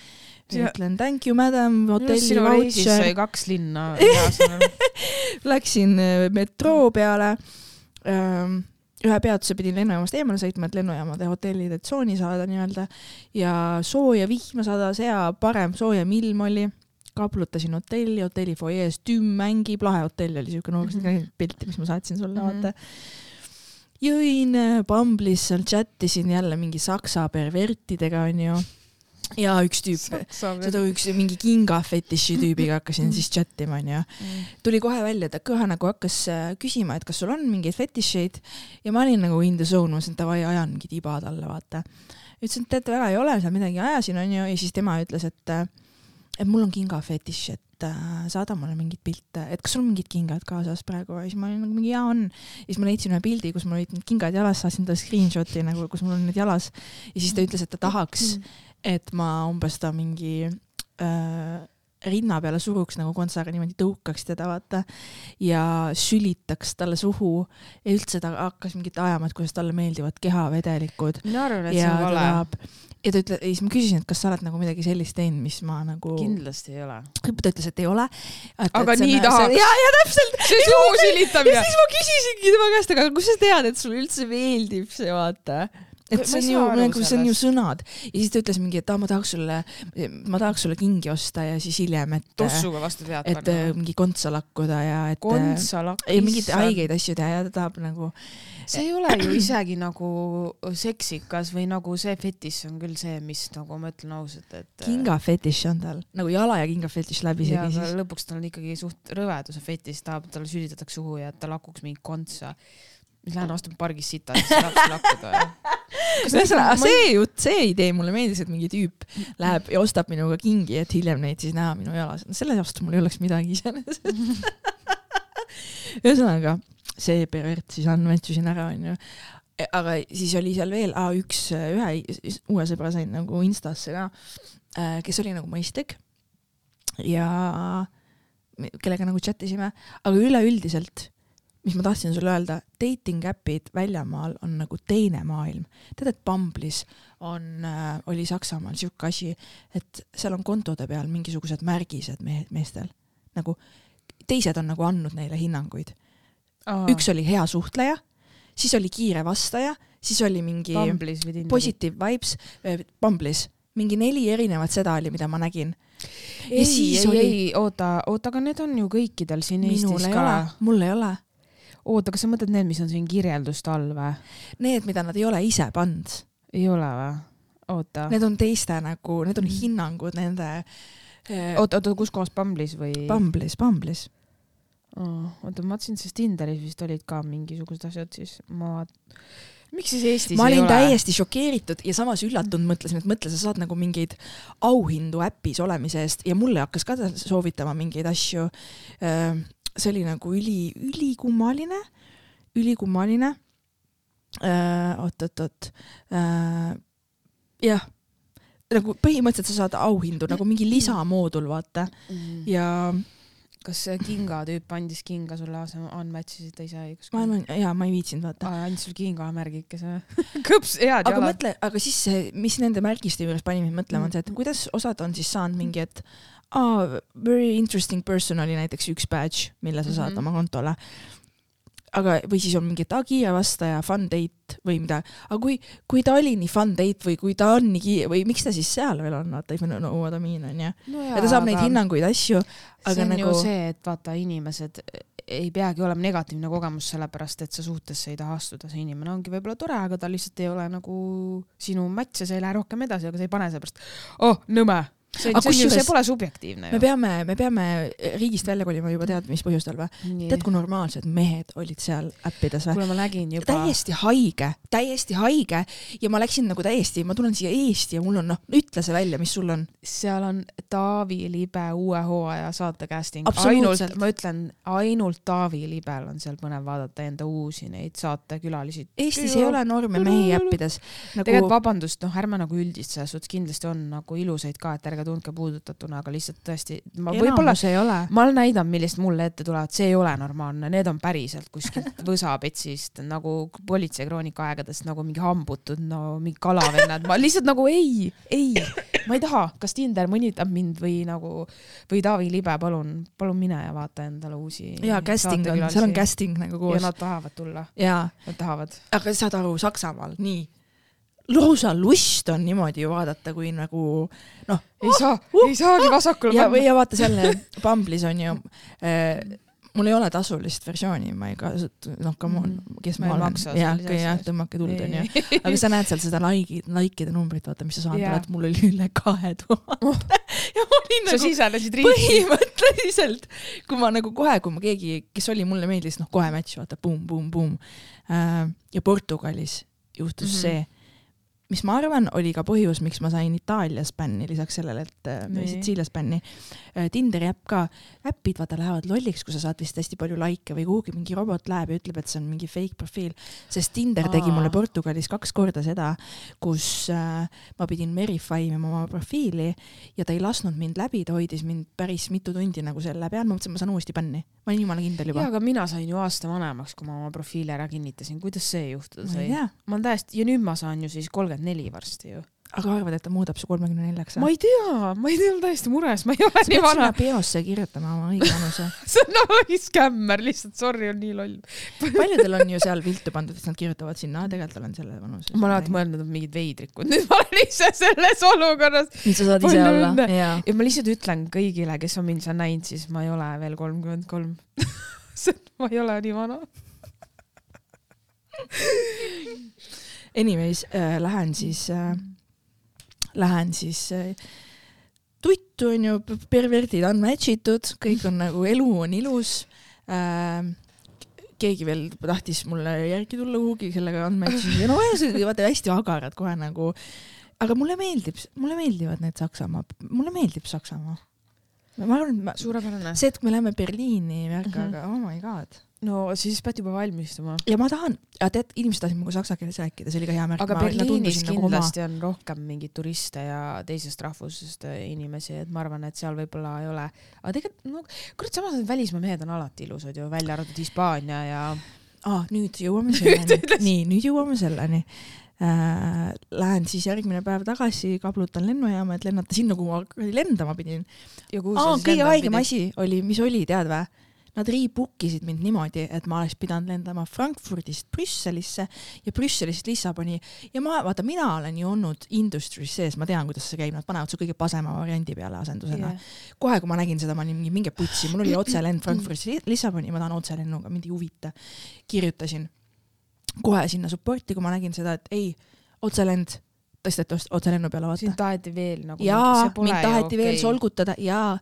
Speaker 2: Ütlen thank you madam, hotelli vautšer,
Speaker 1: kaks linna [laughs]
Speaker 2: läksin äh, metroo peale. ühe peatuse pidin lennujaamast eemale sõitma, et lennujaamade hotellide tsooni saada nii-öelda ja sooja vihma sadas, hea parem soojem ilm oli kaplutasin hotelli, hotelli fuajees tümm mängib, lahe hotell oli siuke nurgas mm, -hmm. pilti, mis ma saatsin sulle mm. -hmm. vaata. Jõin äh, Bumble'is seal chat isin jälle mingi saksa pervertidega onju. ja üks tüüp, seda üks mingi kinga fetiši tüübiga hakkasin siis chat ima onju. tuli kohe välja, ta kohe nagu hakkas äh, küsima, et kas sul on mingeid fetišeid ja ma olin nagu in the zone, ma mõtlesin, et davai, ajan mingi tiba talle, vaata. ütlesin, et tead, väga ei ole seal midagi, ajasin onju ja siis tema ütles, et, et mul on kinga fetiš, et äh, saada mulle mingeid pilte, et kas sul on mingid kingad kaasas praegu? Ja siis ma olin nagu mingi jaa on. ja siis ma leidsin ühe pildi, kus mul olid need kingad jalas, saatsin talle screenshot'i nagu, kus mul on need jalas. Ja siis ta ütles, et ta tahaks, et ma umbes ta mingi äh, rinna peale suruks nagu kontsaga niimoodi tõukaks teda vaata ja sülitaks talle suhu. Ja üldse ta hakkas mingit ajama, et kuidas talle meeldivad kehavedelikud.
Speaker 1: Mina arvan, et see on vale.
Speaker 2: Ja ta ütle-, ja siis ma küsisin, et kas sa oled nagu midagi sellist teinud, mis ma nagu,
Speaker 1: kindlasti ei ole.
Speaker 2: ta ütles, et ei ole.
Speaker 1: Aga nii tahaks.
Speaker 2: ja, ja täpselt.
Speaker 1: see suhu sülitamine
Speaker 2: ja. siis ma küsisingi tema käest, aga kust sa tead, et sulle üldse meeldib see, vaata. Et see on ju nagu, see on ju sõnad ja siis ta ütles mingi, et aa, ma tahaks sulle, ma tahaks sulle kingi osta ja siis hiljem, et,
Speaker 1: tossuga vastu pead
Speaker 2: et äh, mingi kontsa lakkuda ja et.
Speaker 1: kontsalakk.
Speaker 2: ei mingeid haigeid asju teha ja ta tahab nagu,
Speaker 1: see ei ole ju isegi nagu seksikas või nagu see fetiš on küll see, mis nagu ma ütlen ausalt, et.
Speaker 2: kinga fetiš on tal, nagu jala ja kinga fetiš läbi isegi siis.
Speaker 1: lõpuks tal on ikkagi suht rõveduse fetiš, tahab, talle sülitatakse suhu ja et ta lakuks mingit kontsa. Siis lähen ostun pargis sita, siis tahaks lakkuda.
Speaker 2: ühesõnaga, see jutt, see idee mulle meeldis, et mingi tüüp läheb ja ostab minuga kingi, et hiljem neid siis näha minu jalas. selle vastu mul ei oleks midagi iseenesest. [laughs] ühesõnaga, see pervert siis andmetsusin ära, onju. aga siis oli seal veel ah, üks, ühe uue sõbra sain nagu Instasse ka, kes oli nagu mõistlik ja kellega nagu chat isime, aga üleüldiselt, mis ma tahtsin sulle öelda, dating äpid väljamaal on nagu teine maailm. tead, et Bumble'is on äh,, oli Saksamaal siuke asi, et seal on kontode peal mingisugused märgised mehe, meestel, nagu teised on nagu andnud neile hinnanguid. üks oli hea suhtleja, siis oli kiire vastaja, siis oli mingi positive vibes äh, Bumble'is, mingi neli erinevat seda oli, mida ma nägin.
Speaker 1: ei,
Speaker 2: siis
Speaker 1: ei,
Speaker 2: oli-
Speaker 1: ei, oota, oota, aga need on ju kõikidel siin
Speaker 2: minul
Speaker 1: Eestis ka
Speaker 2: mul ei ole.
Speaker 1: oota, kas sa mõtled need, mis on siin kirjelduste all või?
Speaker 2: Need, mida nad ei ole ise pannud,
Speaker 1: ei ole või? oota,
Speaker 2: need on teiste nagu, need on hinnangud nende äh,
Speaker 1: oota, oota, kus kohas Bumble'is või?
Speaker 2: Bumble'is, Bumble'is.
Speaker 1: oota, ma mõtlesin, sest Tinderis vist olid ka mingisugused asjad, siis ma, miks siis Eestis
Speaker 2: ma olin täiesti šokeeritud ja samas üllatunud, mõtlesin, et mõtle, sa saad nagu mingeid auhindu äpis olemise eest ja mulle hakkas ka ta soovitama mingeid asju. See oli nagu üli, ülikummaline, ülikummaline. oot-oot-oot, jah, nagu põhimõtteliselt sa saad auhindu nagu mingi lisamoodul, vaata
Speaker 1: Mm.
Speaker 2: ja
Speaker 1: kas see kinga tüüp andis kinga sulle asem-, unmatch'isid ta ise või kus?
Speaker 2: ma arvan, jaa, ma ei viitsinud vaata.
Speaker 1: andis sulle kinga märgikese [laughs] kõps, head
Speaker 2: aga
Speaker 1: jalad.
Speaker 2: mõtle, aga siis see, mis nende märgiste juures pani mind mõtlema, on see, et kuidas osad on siis saanud mingi, et aa, very interesting person oli näiteks üks badge, mille sa saad
Speaker 1: Mhm.
Speaker 2: oma kontole. aga, või siis on mingi tagia vastaja, fun date või mida, aga kui, kui ta oli nii fun date või kui ta on nii ki- või miks ta siis seal veel on, vaata, if you know what I mean onju. ja ta saab neid hinnanguid, asju,
Speaker 1: see
Speaker 2: aga
Speaker 1: on
Speaker 2: nagu
Speaker 1: ju see, et vaata, inimesed ei peagi olema negatiivne kogemus sellepärast, et sa suhtesse ei taha astuda, see inimene ongi võib-olla tore, aga ta lihtsalt ei ole nagu sinu match ja sa ei lähe rohkem edasi, aga sa ei pane seepärast, oh nõme. see, see
Speaker 2: kusjuures-
Speaker 1: see pole subjektiivne
Speaker 2: me
Speaker 1: ju.
Speaker 2: peame, me peame riigist välja kolima juba tead mis põhjustel või? tead, kui normaalsed mehed olid seal äppides või?
Speaker 1: kuule, ma nägin juba.
Speaker 2: täiesti haige, täiesti haige ja ma läksin nagu täiesti, ma tulen siia Eesti ja mul on noh, ütle see välja, mis sul on.
Speaker 1: seal on Taavi Libe uue hooaja saate casting. Ainult, ma ütlen, ainult Taavi Libel on seal põnev vaadata enda uusi neid saatekülalisi.
Speaker 2: Eestis ei ole norme mehi äppides nagu
Speaker 1: tegelikult vabandust, noh, ärme nagu üldist selles suhtes, kindlasti on nagu ilusaid ka, et ärge tundke puudutatuna, aga lihtsalt tõesti, ma võib-olla,
Speaker 2: enamus ei ole.
Speaker 1: ma olen näidanud, millest mulle ette tulevad, see ei ole normaalne, need on päriselt kuskilt [laughs] võsapetsist nagu politseikroonika aegadest nagu mingi hambutud, no mingi kalavennad, ma lihtsalt nagu ei, ei, ma ei taha, kas Tinder mõnitab mind või nagu või Taavi Libe, palun, palun mine ja vaata endale uusi.
Speaker 2: ja casting on, seal on. casting nagu
Speaker 1: ja
Speaker 2: koos.
Speaker 1: nad tahavad tulla, nad tahavad.
Speaker 2: aga saad aru, Saksamaal nii, lausa lust on niimoodi ju vaadata, kui nagu noh,
Speaker 1: ei saa
Speaker 2: uh,
Speaker 1: ei saagi vasakule
Speaker 2: ja,
Speaker 1: panna.
Speaker 2: ja vaata selle Bumble'is on ju äh, mul ei ole tasulist versiooni, ma ei kasuta, noh, come on, kes
Speaker 1: Ma
Speaker 2: ma, olen jah, jah tõmmake tuld onju. aga sa näed seal seda like'i, like'ide numbrit, vaata, mis sa saanud oled, mul oli üle kahe tuhande [laughs] ja ma olin
Speaker 1: sa
Speaker 2: nagu põhimõtteliselt, kui ma nagu kohe, kui ma keegi, kes oli, mulle meeldis, noh kohe match, vaata, boom-boom-boom. ja Portugalis juhtus mm. -hmm. see, mis ma arvan, oli ka põhjus, miks ma sain Itaalias bänni, lisaks sellele, et äh,
Speaker 1: Nii.
Speaker 2: Sitsiilias bänni. Tinderi äpp ka, äpid vaata lähevad lolliks, kui sa saad vist hästi palju likee või kuhugi mingi robot läheb ja ütleb, et see on mingi fake profiil, sest Tinder tegi
Speaker 1: Aa.
Speaker 2: mulle Portugalis kaks korda seda, kus äh, ma pidin verify ima oma profiili ja ta ei lasknud mind läbi, ta hoidis mind päris mitu tundi nagu selle peal, ma mõtlesin, et ma saan uuesti bänni. ma olin jumala kindel juba
Speaker 1: jaa, aga mina sain ju aasta vanemaks, kui ma oma profiili ära kinnitasin, kuidas see juhtuda
Speaker 2: ma
Speaker 1: sai
Speaker 2: ei? tea,
Speaker 1: ma olen täiesti, ja nüüd ma saan ju siis kolmkümmend neli varsti ju.
Speaker 2: aga arvad, et ta muudab su kolmekümne neljaks
Speaker 1: ma ei tea, ma ei tea, ma olen täiesti mures, ma ei ole
Speaker 2: sa
Speaker 1: nii vana
Speaker 2: peosse kirjutama oma õige vanuse. [laughs]
Speaker 1: see on nagu skämmer lihtsalt, sorry, on nii loll. [laughs]
Speaker 2: paljudel on ju seal viltu pandud, et nad kirjutavad sinna, tegelikult olen selle vanuse.
Speaker 1: ma olen alati mõelnud, et mingid veidrikud, [laughs] nüüd ma olen ise selles olukorras
Speaker 2: nüüd sa saad ise olla
Speaker 1: ja ma lihtsalt ütlen kõigile, kes on mind seal näinud, siis ma ei ole veel kolmkümmend kolm. ma ei ole nii vana.
Speaker 2: Anyways äh,, lähen siis äh,, lähen siis äh, tuttu onju, perverdid on match itud, kõik on nagu, elu on ilus äh,. keegi veel tahtis mulle järgi tulla kuhugi, match ja no ühesõnaga vaata hästi agarad kohe nagu. aga mulle meeldib, mulle meeldivad need Saksamaa, mulle meeldib Saksamaa. ma arvan, et ma,
Speaker 1: suurepärane.
Speaker 2: see, et me läheme Berliini värkaga mm, -hmm. oh my god.
Speaker 1: No siis pead juba valmistuma.
Speaker 2: ja ma tahan, tead, inimesed tahtsid minuga saksa keeles rääkida, see oli ka hea märk.
Speaker 1: aga Berliinis kindlasti on rohkem mingeid turiste ja teisest rahvusest äh, inimesi, et ma arvan, et seal võib-olla ei ole, aga tegelikult no kurat, samas need välismaa mehed on alati ilusad ju, välja arvatud Hispaania ja
Speaker 2: ah,. nüüd jõuame selleni. [laughs] nii, nüüd jõuame selleni äh,. Lähen siis järgmine päev tagasi, kablutan lennujaama, et lennata sinna, kuhu ma lendama pidin. aa, kõige haigem asi oli, mis oli, tead vä? Nad rebook isid mind niimoodi, et ma oleks pidanud lendama Frankfurdist Brüsselisse ja Brüsselist Lissaboni. Ja ma, vaata, mina olen ju olnud industry's sees, ma tean, kuidas see käib, nad panevad su kõige pasema variandi peale asendusena.
Speaker 1: Jah.
Speaker 2: kohe, kui ma nägin seda, ma olin mingi minge putsi, mul oli otselend [clears throat] Frankfurdist Li- Lissaboni, ma tahan otselennuga, mind ei huvita. kirjutasin kohe sinna support'i, kui ma nägin seda, et ei, otselend tõsteti ots- otselennu peale, vaata.
Speaker 1: Sind. taheti veel nagu.
Speaker 2: jaa, mind taheti veel solgutada. Jaa,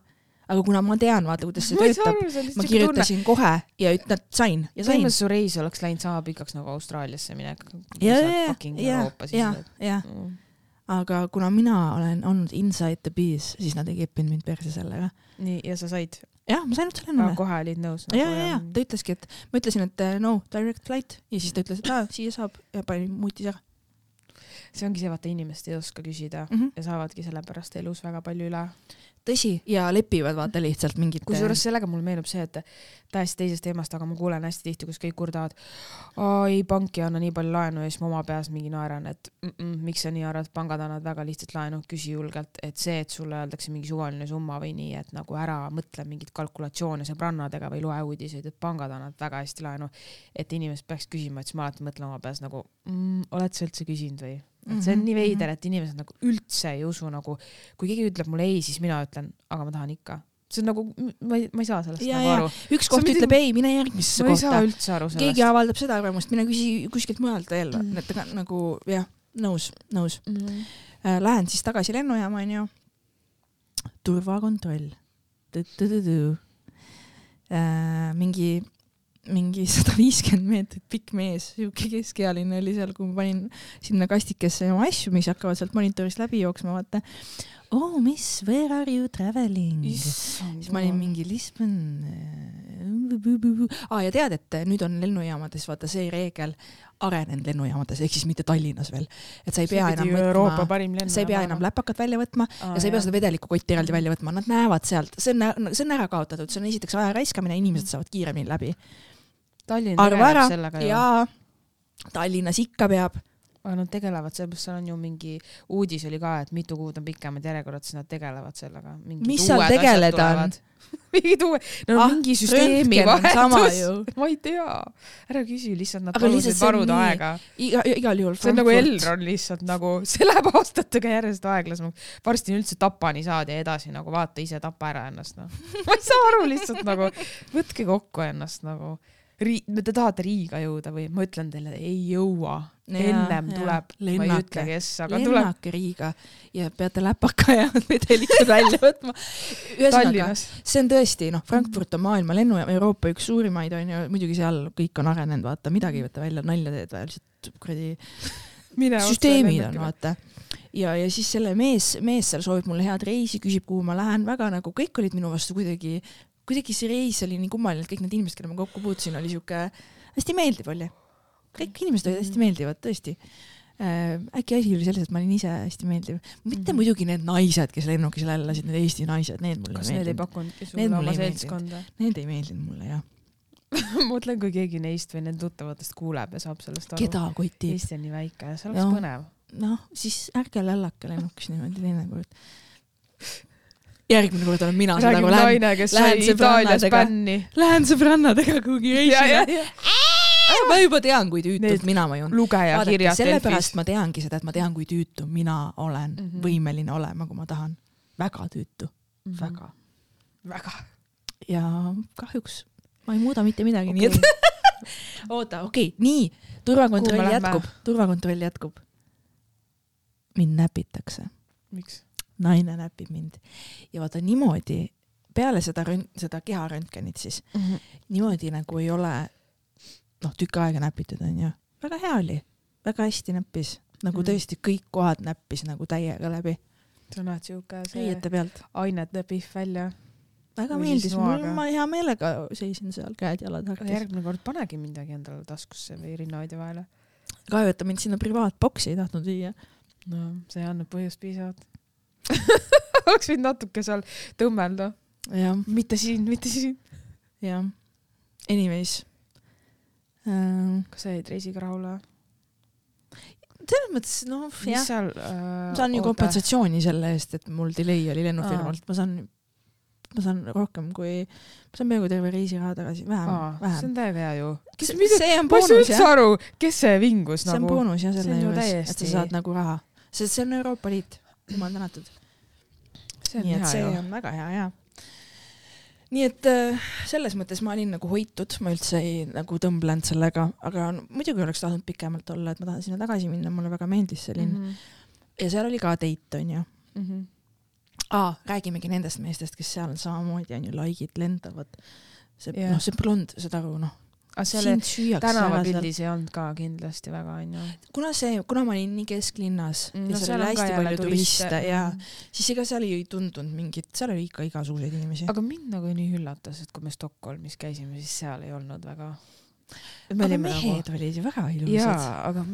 Speaker 2: aga kuna ma tean, vaata, kuidas see
Speaker 1: ma
Speaker 2: töötab, ma
Speaker 1: siuke tunne.
Speaker 2: kirjutasin kohe ja üt-, nad sain ja sain.
Speaker 1: su reis oleks läinud sama pikaks nagu Austraaliasse minek.
Speaker 2: ja, ja, ja, ja, ja,
Speaker 1: Mm.
Speaker 2: aga kuna mina olen olnud inside the bees, siis nad ei keppinud mind perse sellega.
Speaker 1: nii, ja sa said,
Speaker 2: jah, ma sain otselennule.
Speaker 1: kohe olid nõus.
Speaker 2: ja, ja, ja ta ütleski, et ma ütlesin, et eh, no direct flight ja siis ta ütles, et aa, siia saab ja pani mutis ära
Speaker 1: see ongi see, vaata inimesed ei oska küsida
Speaker 2: mm. -hmm.
Speaker 1: ja saavadki sellepärast elus väga palju üle.
Speaker 2: tõsi, ja lepivad vaata lihtsalt mingit.
Speaker 1: kusjuures sellega mul meenub see, et täiesti teisest teemast, aga ma kuulen hästi tihti, kus kõik kurdavad, ei pank ei anna nii palju laenu. Ja siis ma oma peas mingi naeran, et mm -mm, miks sa nii arvad, pangad annavad väga lihtsalt laenu, küsi julgelt, et see, et sulle öeldakse mingi suvaline summa või nii, et nagu ära mõtle mingeid kalkulatsioone sõbrannadega või loe uudiseid, et pangad annavad väga hästi laenu, et inimesed peaks küsima, et siis ma alati mõtlen oma peas nagu mm,, oled sa üldse küsinud või? et see on nii veider, et inimesed nagu üldse ei usu nagu, kui keegi ütleb mulle ei, siis mina ütlen, aga ma tahan ikka. see on nagu, ma ei, ma ei saa sellest
Speaker 2: Ja,
Speaker 1: nagu aru.
Speaker 2: üks koht
Speaker 1: on
Speaker 2: ütleb ei, mine järgmisesse
Speaker 1: ma ei saa
Speaker 2: kohta.
Speaker 1: üldse aru sellest.
Speaker 2: keegi avaldab seda arvamust, mine küsi kuskilt mujalt veel
Speaker 1: Mm.
Speaker 2: et nagu jah, nõus, nõus
Speaker 1: mm..
Speaker 2: äh,. Lähen siis tagasi lennujaama onju. turvakontroll. Äh, mingi, mingi sada viiskümmend meetrit pikk mees, siuke keskealine oli seal, kui ma panin sinna kastikesse oma asju, mis hakkavad sealt monitorist läbi jooksma, vaata. Oh miss, where are you traveling? siis ma olin mingi Lisbon. aa ja tead, et nüüd on lennujaamades vaata see reegel arenenud lennujaamades ehk siis mitte Tallinnas veel, et sa ei pea enam
Speaker 1: Euroopa
Speaker 2: võtma, sa ei pea enam läpakat välja võtma ja sa ei pea seda vedelikukotti eraldi välja võtma, nad näevad sealt, see on, see on ära kaotatud, see on esiteks aja raiskamine, inimesed saavad kiiremini läbi.
Speaker 1: Tallinn tegeleb sellega ju.
Speaker 2: ja Tallinnas ikka peab,
Speaker 1: aga nad tegelevad sellepärast, seal on ju mingi uudis oli ka, et mitu kuud on pikemad järjekorrad, siis nad tegelevad sellega.
Speaker 2: mis seal tegeleda on? [laughs]
Speaker 1: mingid uue, no ah, mingi süsteemi vahetus. [laughs] ma ei tea, ära küsi, lihtsalt nad palusid varuda aega.
Speaker 2: iga, igal juhul.
Speaker 1: see on nagu Elron lihtsalt nagu, [laughs] see läheb aastatega järjest aeglasemaks. varsti üldse Tapani saad ja edasi nagu vaata ise tapa ära ennast noh. ma ei saa aru lihtsalt nagu, võtke kokku ennast nagu Rii-, te tahate Riiga jõuda või ma ütlen teile, ei jõua. Ennem tuleb, ma ei ütle, kes, aga
Speaker 2: lennake tuleb. lennake Riiga ja peate läpaka ja [laughs] vedelikud välja võtma. ühesõnaga, see on tõesti, noh, Frankfurt on maailma lennujaam, Euroopa üks suurimaid on ju, muidugi seal kõik on arenenud, vaata, midagi ei võta välja, nalja teed või lihtsalt kuradi süsteemid on, vaata ja, ja siis selle mees, mees seal soovib mulle head reisi, küsib, kuhu ma lähen, väga nagu kõik olid minu vastu kuidagi kuidagi see reis oli nii kummaline, et kõik need inimesed, kellega ma kokku puutusin, oli siuke hästi meeldiv oli. Kõik inimesed olid hästi mm. meeldivad, tõesti äh,. äkki asi oli selles, et ma olin ise hästi meeldiv. mitte mm. muidugi need naised, kes lennukis jälle elasid, need Eesti naised, need mulle
Speaker 1: kas need ei pakkunudki sulle oma seltskonda?
Speaker 2: Need ei meeldinud mulle, jah [laughs]
Speaker 1: mõtlen, kui keegi neist või nende tuttavatest kuuleb ja saab sellest aru.
Speaker 2: keda kotib?
Speaker 1: Eesti on nii väike, see oleks põnev.
Speaker 2: noh, siis ärge lällake lennukis niimoodi teinekord järgmine kord olen mina see nagu lähen, lähen sõbrannadega, lähen sõbrannadega kuhugi [laughs] reisile. ma juba tean, kui tüütud Need mina mõjun.
Speaker 1: lugejakirjad.
Speaker 2: sellepärast ma teangi seda, et ma tean, kui tüütu mina olen mm -hmm. võimeline olema, kui ma tahan. väga tüütu mm, -hmm. väga.
Speaker 1: väga.
Speaker 2: ja kahjuks ma ei muuda mitte midagi okay., nii et [laughs] oota, okei okay,, nii, turvakontroll jätkub, turvakontroll jätkub. mind näpitakse.
Speaker 1: miks?
Speaker 2: naine näpib mind. ja vaata niimoodi, peale seda seda keharöntgenit siis mm, -hmm. niimoodi nagu ei ole noh, tükk aega näpitud, onju. väga hea oli, väga hästi näppis, nagu -hmm. tõesti kõik kohad näppis nagu täiega läbi.
Speaker 1: sa näed siuke
Speaker 2: riiete pealt
Speaker 1: ainete pihv välja.
Speaker 2: väga Või meeldis, mul, ma hea meelega seisin seal käed-jalad
Speaker 1: harkis. järgmine kord panegi midagi endale taskusse või rinnahoidja vahele.
Speaker 2: kahju, et ta mind sinna privaatboksi ei tahtnud viia.
Speaker 1: no see annab põhjust piisavalt [laughs] oleks võinud natuke seal tõmmelda. mitte siin, mitte siin.
Speaker 2: jah. Anyways.
Speaker 1: Kas sa jäid reisiga rahule?
Speaker 2: selles mõttes, noh,
Speaker 1: jah. Äh,
Speaker 2: saan ju kompensatsiooni selle eest, et mul delay oli lennufirmalt, ma saan, ma saan rohkem kui, ma saan peaaegu terve reisiraha tagasi, vähem, vähem.
Speaker 1: see on täiega hea ju.
Speaker 2: see on boonus, jah.
Speaker 1: aru, kes see vingus
Speaker 2: nagu. see on boonus jah, selle juures, et sa saad nagu raha, sest see on Euroopa Liit, jumal tänatud nii et see jah. on väga hea ja nii et äh, selles mõttes ma olin nagu hoitud, ma üldse ei nagu tõmblenud sellega, aga no, muidugi oleks tahtnud pikemalt olla, et ma tahan sinna tagasi minna, mulle väga meeldis see linn mm. -hmm. ja seal oli ka date onju mm. -hmm. Aa, räägimegi nendest meestest, kes seal samamoodi onju, laikid lendavad. see yeah., noh, see blond, saad aru, noh
Speaker 1: aga seal tänavapildis ei olnud ka kindlasti väga onju.
Speaker 2: kuna see, kuna ma olin nii kesklinnas mm, ja no, seal oli hästi palju turiste, turiste ja mm. siis ega seal ei tundunud mingit, seal oli ikka igasuguseid inimesi.
Speaker 1: aga mind nagu nii üllatas, et kui me Stockholmis käisime, siis seal ei olnud väga.
Speaker 2: aga mehed nagu... olid ju väga ilusad.
Speaker 1: jaa, aga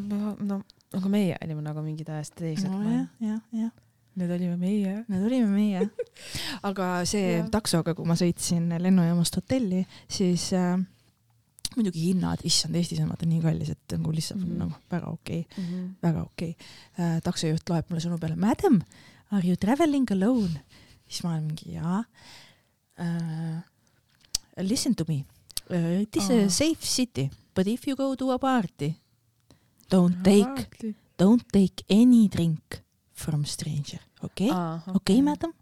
Speaker 1: no, aga meie olime nagu mingid täiesti teised
Speaker 2: no,. jah, jah, jah
Speaker 1: Need olime meie.
Speaker 2: Need olime meie. [laughs] aga see taksoga, kui ma sõitsin lennujaamast hotelli, siis äh, muidugi hinnad, issand, Eestis on vaata nii kallis, et nagu lihtsalt mm -hmm. nagu väga okei okay, mm, -hmm. väga okei okay. äh,. taksojuht loeb mulle sõnu peale, madam, are you traveling alone? siis ma olen mingi jaa uh,. Listen to me uh,, it is oh. a safe city, but if you go to a party, don't take, don't take any drink from stranger, okei okei madam?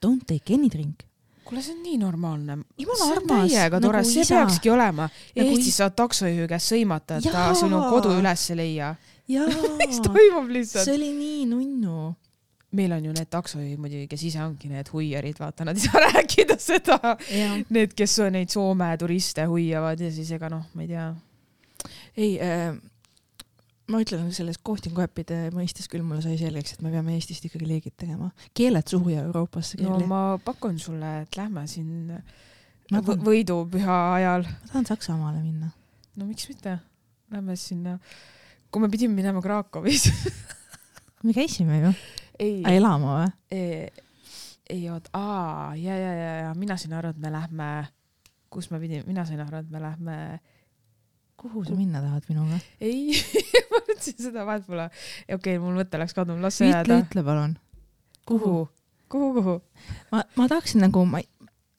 Speaker 2: Don't take any drink
Speaker 1: kuule, see on nii normaalne. jumala armas. täiega tore nagu, see isa. peakski olema nagu. Eestis saad taksojuhi käest sõimata, et ta sinu kodu üles ei leia. [laughs] mis toimub lihtsalt?
Speaker 2: see oli nii nunnu
Speaker 1: meil on ju need taksojuhid muidugi, kes ise ongi need huiarid, vaata, nad ei saa [laughs] rääkida seda. Need, kes neid Soome turiste huiavad ja siis ega noh, ma ei tea.
Speaker 2: ei äh,, ma ütlen selles kohtingu äppide mõistes küll mulle sai selgeks, et me peame Eestist ikkagi leegid tegema. keeled suhu ja Euroopasse
Speaker 1: keeli. no ma pakun sulle, et lähme siin võidupüha ajal.
Speaker 2: ma tahan Saksamaale minna.
Speaker 1: no miks mitte, lähme sinna, kui me pidime minema Krakowis [laughs]
Speaker 2: me käisime ju. elama või?
Speaker 1: ei oot, aa, ja, ja, ja, ja mina sain aru, et me lähme, kus me pidime, mina sain aru, et me lähme
Speaker 2: kuhu sa minna tahad minuga?
Speaker 1: ei, [laughs] ma mõtlesin seda vahet pole. okei okay,, mul mõte läks kaduma, las see jääda.
Speaker 2: ütle palun.
Speaker 1: kuhu? kuhu, kuhu?
Speaker 2: ma, ma tahaksin nagu, ma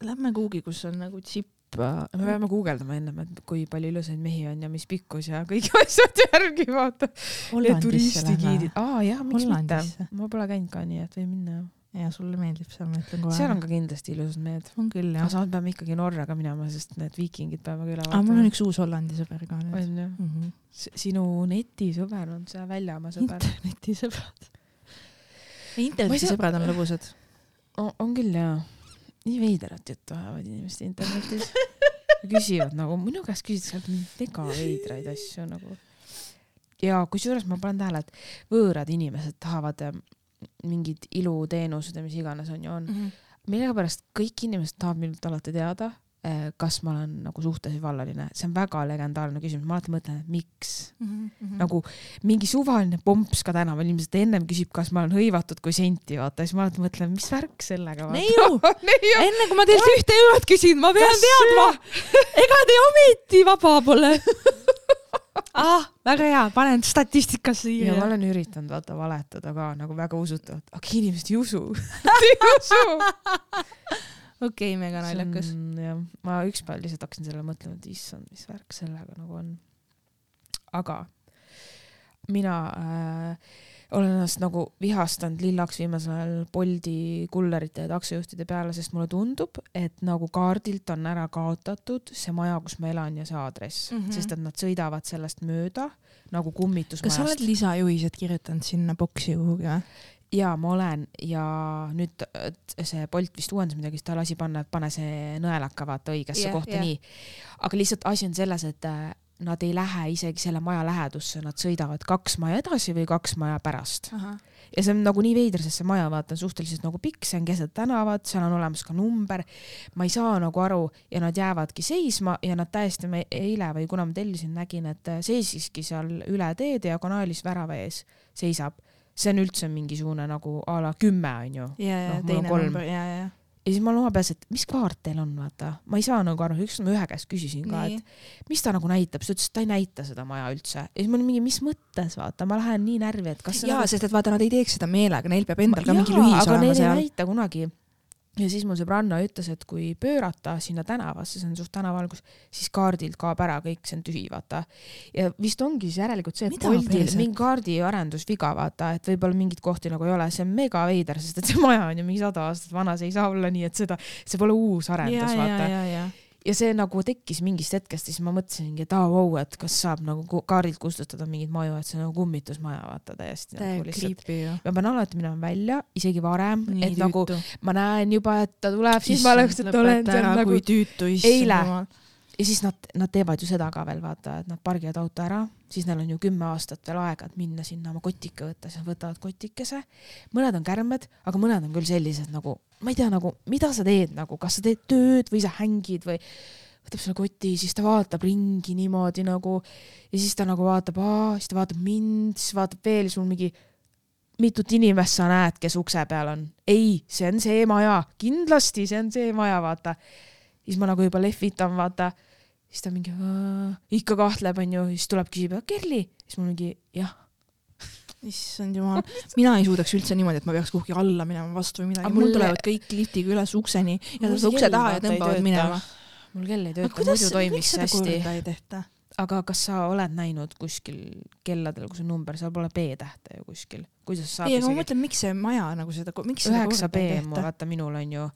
Speaker 2: lähme kuhugi, kus on nagu džipp.
Speaker 1: me peame guugeldama ennem, et kui palju ilusaid mehi on ja mis pikkus ja kõik [laughs] asjad järgi vaata. ja turistigiidid, aa jah, miks mitte. ma pole käinud ka nii, et võin minna.
Speaker 2: Ja sulle meeldib seal, ma ütlen kohe.
Speaker 1: seal on ka kindlasti ilusad mehed.
Speaker 2: on küll
Speaker 1: aga
Speaker 2: jah.
Speaker 1: samas peame ikkagi Norraga minema, sest need viikingid peame ka üle
Speaker 2: aga mul on üks uus Hollandi sõber ka nüüd.
Speaker 1: on ju.
Speaker 2: Mm -hmm.
Speaker 1: sinu netisõber on see väljamaa sõber.
Speaker 2: internetisõbrad. Internetisõbrad on lõbusad.
Speaker 1: on küll jaa. nii veidrat juttu ajavad inimesed internetis. [laughs] küsivad nagu, minu käest küsitakse mega veidraid asju nagu. ja kusjuures ma panen tähele, et võõrad inimesed tahavad mingid iluteenused ja mis iganes on ju on. millegipärast kõik inimesed tahavad minult alati teada, kas ma olen nagu suhtes või vallaline, see on väga legendaarne küsimus, ma alati mõtlen, et miks
Speaker 2: Mhm.
Speaker 1: nagu mingi suvaline pomps ka tänaval ilmselt ennem küsib, kas ma olen hõivatud kui senti, vaata, siis ma alati mõtlen, mis värk sellega. [laughs]
Speaker 2: Neiu! enne kui ma teilt ühte eurot küsin, ma pean teadma, ega te ometi vaba pole. [laughs] ah, väga hea, panen statistikasse
Speaker 1: ja ma
Speaker 2: siia.
Speaker 1: olen üritanud vaata valetada ka nagu väga usutavalt, aga inimesed ei usu. [laughs] ei usu.
Speaker 2: okei, mega naljakas.
Speaker 1: jah, ma ükspäev lihtsalt hakkasin sellele mõtlema, et issand, mis värk sellega nagu on. aga mina äh, olen ennast nagu vihastanud lillaks viimasel ajal Boldi kullerite ja taksojuhtide peale, sest mulle tundub, et nagu kaardilt on ära kaotatud see maja, kus ma elan ja see aadress mm. -hmm. sest et nad sõidavad sellest mööda nagu
Speaker 2: kas sa oled
Speaker 1: kummitusmajast.
Speaker 2: lisajuhised kirjutanud sinna boksi kuhugi või?
Speaker 1: ja ma olen ja nüüd see Bolt vist uuendas midagi, siis ta lasi panna, et pane see nõelaka vaata õigesse
Speaker 2: Jah,
Speaker 1: kohta
Speaker 2: jah.
Speaker 1: nii. aga lihtsalt asi on selles, et nad ei lähe isegi selle maja lähedusse, nad sõidavad kaks maja edasi või kaks maja pärast. ja see on nagu nii veider, sest see maja vaata on suhteliselt nagu pikk, see on keset tänavat, seal on olemas ka number. ma ei saa nagu aru ja nad jäävadki seisma ja nad täiesti, ma eile või kuna ma tellisin, nägin, et seisiski seal üle tee diagonaalis värava ees seisab. see on üldse mingisugune nagu a la kümme onju.
Speaker 2: ja, ja
Speaker 1: on
Speaker 2: teine number ja, ja.
Speaker 1: Ja siis ma oma peas, et mis kaart teil on, vaata, ma ei saa nagu aru, ükskord ma ühe käest küsisin ka, et. mis ta nagu näitab, siis ta ütles, et ta ei näita seda maja üldse ja siis ma olin mingi, mis mõttes, vaata, ma lähen nii närvi, et kas
Speaker 2: jaa,
Speaker 1: nagu...
Speaker 2: sest et vaata, nad ei teeks seda meelega, neil peab endal ka
Speaker 1: Jaa,
Speaker 2: mingi lühis
Speaker 1: aga
Speaker 2: olema
Speaker 1: neil ei
Speaker 2: seal.
Speaker 1: näita kunagi. Ja siis mul sõbranna ütles, et kui pöörata sinna tänavasse, see on suht tänavavalgus, siis kaardilt kaob ära kõik, see on tühi, vaata. ja vist ongi siis järelikult see, et Boltil mingi kaardiarendusviga, vaata, et võib-olla mingeid kohti nagu ei ole, see on mega veider, sest et see maja on ju mingi sada aastat vana, see ei saa olla nii, et seda, see pole uus arendus, vaata.
Speaker 2: ja, ja.
Speaker 1: ja see nagu tekkis mingist hetkest, siis ma mõtlesingi, et aa vau, et kas saab nagu kaardilt kustutada mingeid maju, et see on nagu kummitusmaja, vaata täiesti nagu lihtsalt. ma pean alati minema välja, isegi varem, et nagu
Speaker 2: tüütu.
Speaker 1: ma näen juba, et ta tuleb, siis ma oleks, et olen seal nagu
Speaker 2: kui tüütu, issand jumal.
Speaker 1: Ja siis nad, nad teevad ju seda ka veel vaata, et nad pargivad auto ära, siis neil on ju kümme aastat veel aega, et minna sinna oma kotike võtta, siis nad võtavad kotikese. mõned on kärmed, aga mõned on küll sellised nagu, ma ei tea nagu, mida sa teed nagu, kas sa teed tööd või sa hängid või võtab selle koti, siis ta vaatab ringi niimoodi nagu ja siis ta nagu vaatab, siis ta vaatab mind, siis vaatab veel sul mingi mitut inimest sa näed, kes ukse peal on. ei, see on see maja, kindlasti see on see maja, vaata. siis ma nagu juba lehvitan, vaata. Siis ta mingi ikka kahtleb, onju, siis tuleb, küsib, Kerli, siis mul mingi jah.
Speaker 2: issand jumal, mina ei suudaks üldse niimoodi, et ma peaks kuhugi alla minema vastu või midagi, mul tulevad kõik liftiga üles ukseni ja
Speaker 1: see
Speaker 2: ukse taha ja tõmbavad minema.
Speaker 1: mul kell ei tööta, muidu, toimiks hästi. aga kas sa oled näinud kuskil kelladel, kus on number, seal pole B-tähte ju kuskil. kuidas saab
Speaker 2: ei, aga ma mõtlen, miks see maja nagu seda, miks
Speaker 1: üheksa B
Speaker 2: ei
Speaker 1: mul, vaata minul on ju,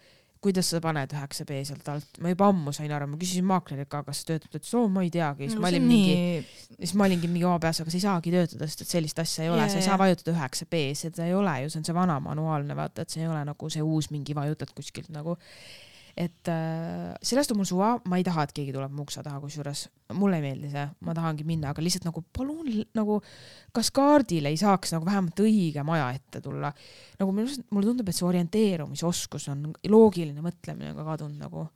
Speaker 1: kuidas sa paned üheksa B sealt alt, ma juba ammu sain aru, ma küsisin maaklerilt ka, kas see töötab, ta ütles, oo ma ei teagi, siis ma olin mingi, siis ma olingi mingi oma peas, aga see ei saagi töötada, sest et sellist asja ei ole sa ei saa vajutada üheksa B, seda ei ole ju, see on see vana manuaalne, vaata, et see ei ole nagu see uus mingi vajutad kuskilt nagu. Et äh, sellest on mul suva, ma ei taha, et keegi tuleb mu ukse taha, kusjuures mulle ei meeldi see, ma tahangi minna, aga lihtsalt nagu palun nagu kas kaardil ei saaks nagu vähemalt õige maja ette tulla. nagu minu arust, mulle tundub, et see orienteerumisoskus on loogiline mõtlemine on ka kadunud nagu.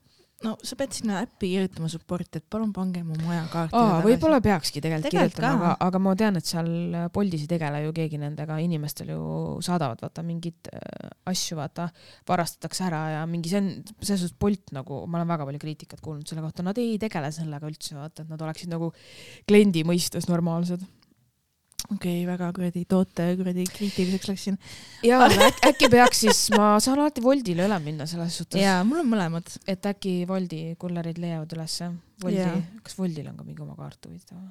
Speaker 2: No sa pead sinna äppi kirjutama support'i, et palun pange mu majakaart.
Speaker 1: aa, võib-olla peakski tegelikult
Speaker 2: Tegelikult
Speaker 1: kirjutama, aga, aga ma tean, et seal Boltis ei tegele ju keegi nendega, inimestel ju saadavad vaata mingeid äh, asju, vaata, varastatakse ära ja mingi, see on selles suhtes Bolt nagu, ma olen väga palju kriitikat kuulnud selle kohta, nad ei tegele sellega üldse, vaata, et nad oleksid nagu kliendi mõistes normaalsed.
Speaker 2: Okei okay,, väga kuradi toote kuradi kriitiliseks läksin.
Speaker 1: ja [laughs] äk, äkki peaks siis, ma saan alati Woldile üle minna selles suhtes,
Speaker 2: jaa, mul on mõlemad.
Speaker 1: et äkki Woldi kullerid leiavad ülesse. Woldi kas Woldil on ka mingi oma kaart huvitav?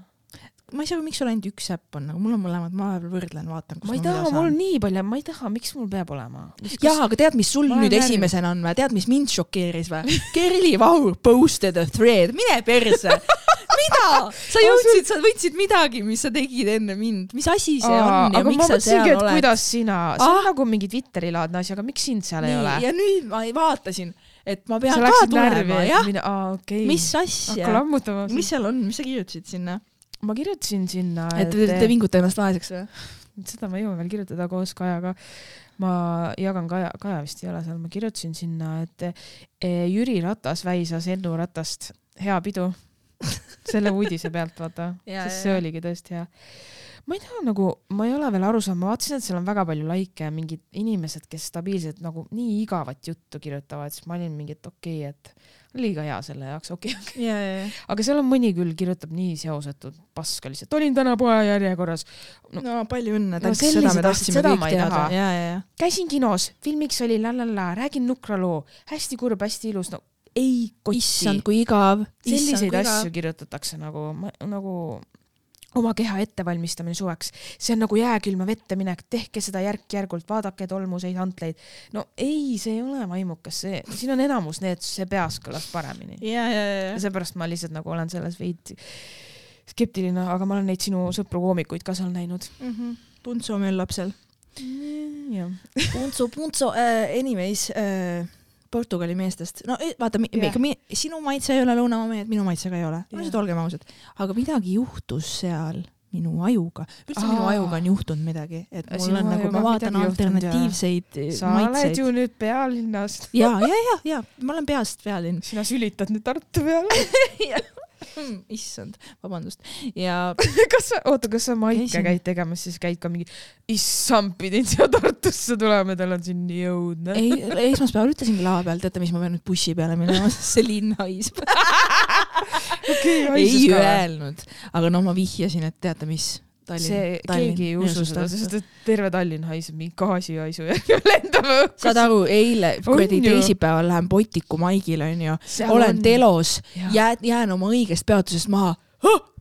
Speaker 2: Ma ei saa aru, miks sul ainult üks äpp on, aga mul on mõlemad, ma vahepeal võrdlen, vaatan,
Speaker 1: ma ei taha, mul on nii palju, ma ei taha, miks mul peab olema?
Speaker 2: jaa, aga tead, mis sul
Speaker 1: Ma
Speaker 2: nüüd
Speaker 1: närvis.
Speaker 2: esimesena on või? tead, mis mind šokeeris või? [laughs] Kerli Vahur posted a thread, mine perse. mida? sa jõudsid, sa võtsid midagi, mis sa tegid enne mind, mis asi see on ja miks sa seal oled?
Speaker 1: kuidas sina, see on
Speaker 2: Ah.
Speaker 1: nagu mingi Twitteri laadne asi, aga miks sind seal ei ole?
Speaker 2: ja nüüd ma vaatasin, et ma pean
Speaker 1: sa
Speaker 2: ka tulema, jah.
Speaker 1: aa okei.
Speaker 2: mis
Speaker 1: hakka
Speaker 2: asja?
Speaker 1: lammutama.
Speaker 2: mis seal on, mis sa kirjutasid sinna?
Speaker 1: Ma kirjutasin sinna,
Speaker 2: et te, te vingute ennast vaeseks või?
Speaker 1: seda ma jõuan veel kirjutada koos Kajaga. ma jagan Kaja, Kaja vist ei ole seal, ma kirjutasin sinna, et eh, Jüri Ratas väisas Ennu Ratast, hea pidu. [laughs] selle uudise pealt, vaata, [laughs] sest see oligi tõesti hea. ma ei tea, nagu ma ei ole veel aru saanud, ma vaatasin, et seal on väga palju likee ja mingid inimesed, kes stabiilselt nagu nii igavat juttu kirjutavad, siis ma olin mingi, et okei okay,, et liiga hea selle jaoks, okei okay..
Speaker 2: ja, ja, ja.
Speaker 1: aga seal on mõni küll kirjutab nii seosetut paska lihtsalt, olin täna poe järjekorras,
Speaker 2: no palju õnne,
Speaker 1: No
Speaker 2: tänks,
Speaker 1: sellised
Speaker 2: seda me tahtsime kõik teada ja, ja.
Speaker 1: käisin kinos, filmiks oli la la la, räägin nukra loo, hästi kurb, hästi ilus, no ei kotti
Speaker 2: issand, kui igav.
Speaker 1: selliseid asju kirjutatakse nagu, nagu oma keha ettevalmistamine suveks, see on nagu jääkülma vette minek, tehke seda järk-järgult, vaadake tolmuseid hantleid. no ei, see ei ole vaimukas, see, siin on enamus need, see peas kõlas paremini.
Speaker 2: ja, ja, ja,
Speaker 1: ja seepärast ma lihtsalt nagu olen selles veidi skeptiline, aga ma olen neid sinu sõpru koomikuid ka seal näinud.
Speaker 2: ja. Puntso möllab seal.
Speaker 1: jah,
Speaker 2: Puntso, Puntso äh,, anyways äh,, Portugali meestest, no vaata yeah., mi, sinu maitse ei ole lõunamaa mehed, minu maitse ka ei ole, no seda olgem ausad, aga midagi juhtus seal minu ajuga, üldse
Speaker 1: Aa.
Speaker 2: minu ajuga on juhtunud midagi, et mul
Speaker 1: Sinu
Speaker 2: on nagu, ma vaatan
Speaker 1: ja-
Speaker 2: alternatiivseid eh,
Speaker 1: sa oled
Speaker 2: maitseid
Speaker 1: ju. nüüd pealinnast.
Speaker 2: ja, ja, ja, ja ma olen peast pealinn.
Speaker 1: sina sülitad nüüd Tartu peale. [laughs] [laughs]
Speaker 2: issand, vabandust. ja [laughs]
Speaker 1: kas sa, oota, kas sa Maike käid tegemas, siis käid ka mingi, issand, pidin siia Tartusse tulema, tal on siin nii õudne.
Speaker 2: ei, esmaspäeval ütlesingi lava peal, teate, mis ma pean nüüd bussi peale minema, [laughs] sest see linn haiseb.
Speaker 1: okei,
Speaker 2: ei. öelnud, aga no ma vihjasin, et teate mis.
Speaker 1: see, keegi ei usu seda, sest et terve Tallinn haiseb mingi gaasihaisu järgi, [laughs] lendame õhku.
Speaker 2: saad aru, eile kuradi
Speaker 1: On
Speaker 2: teisipäeval lähen Botiku maigile onju, olen telos,
Speaker 1: Jah.
Speaker 2: jään, jään oma õigest peatusest maha.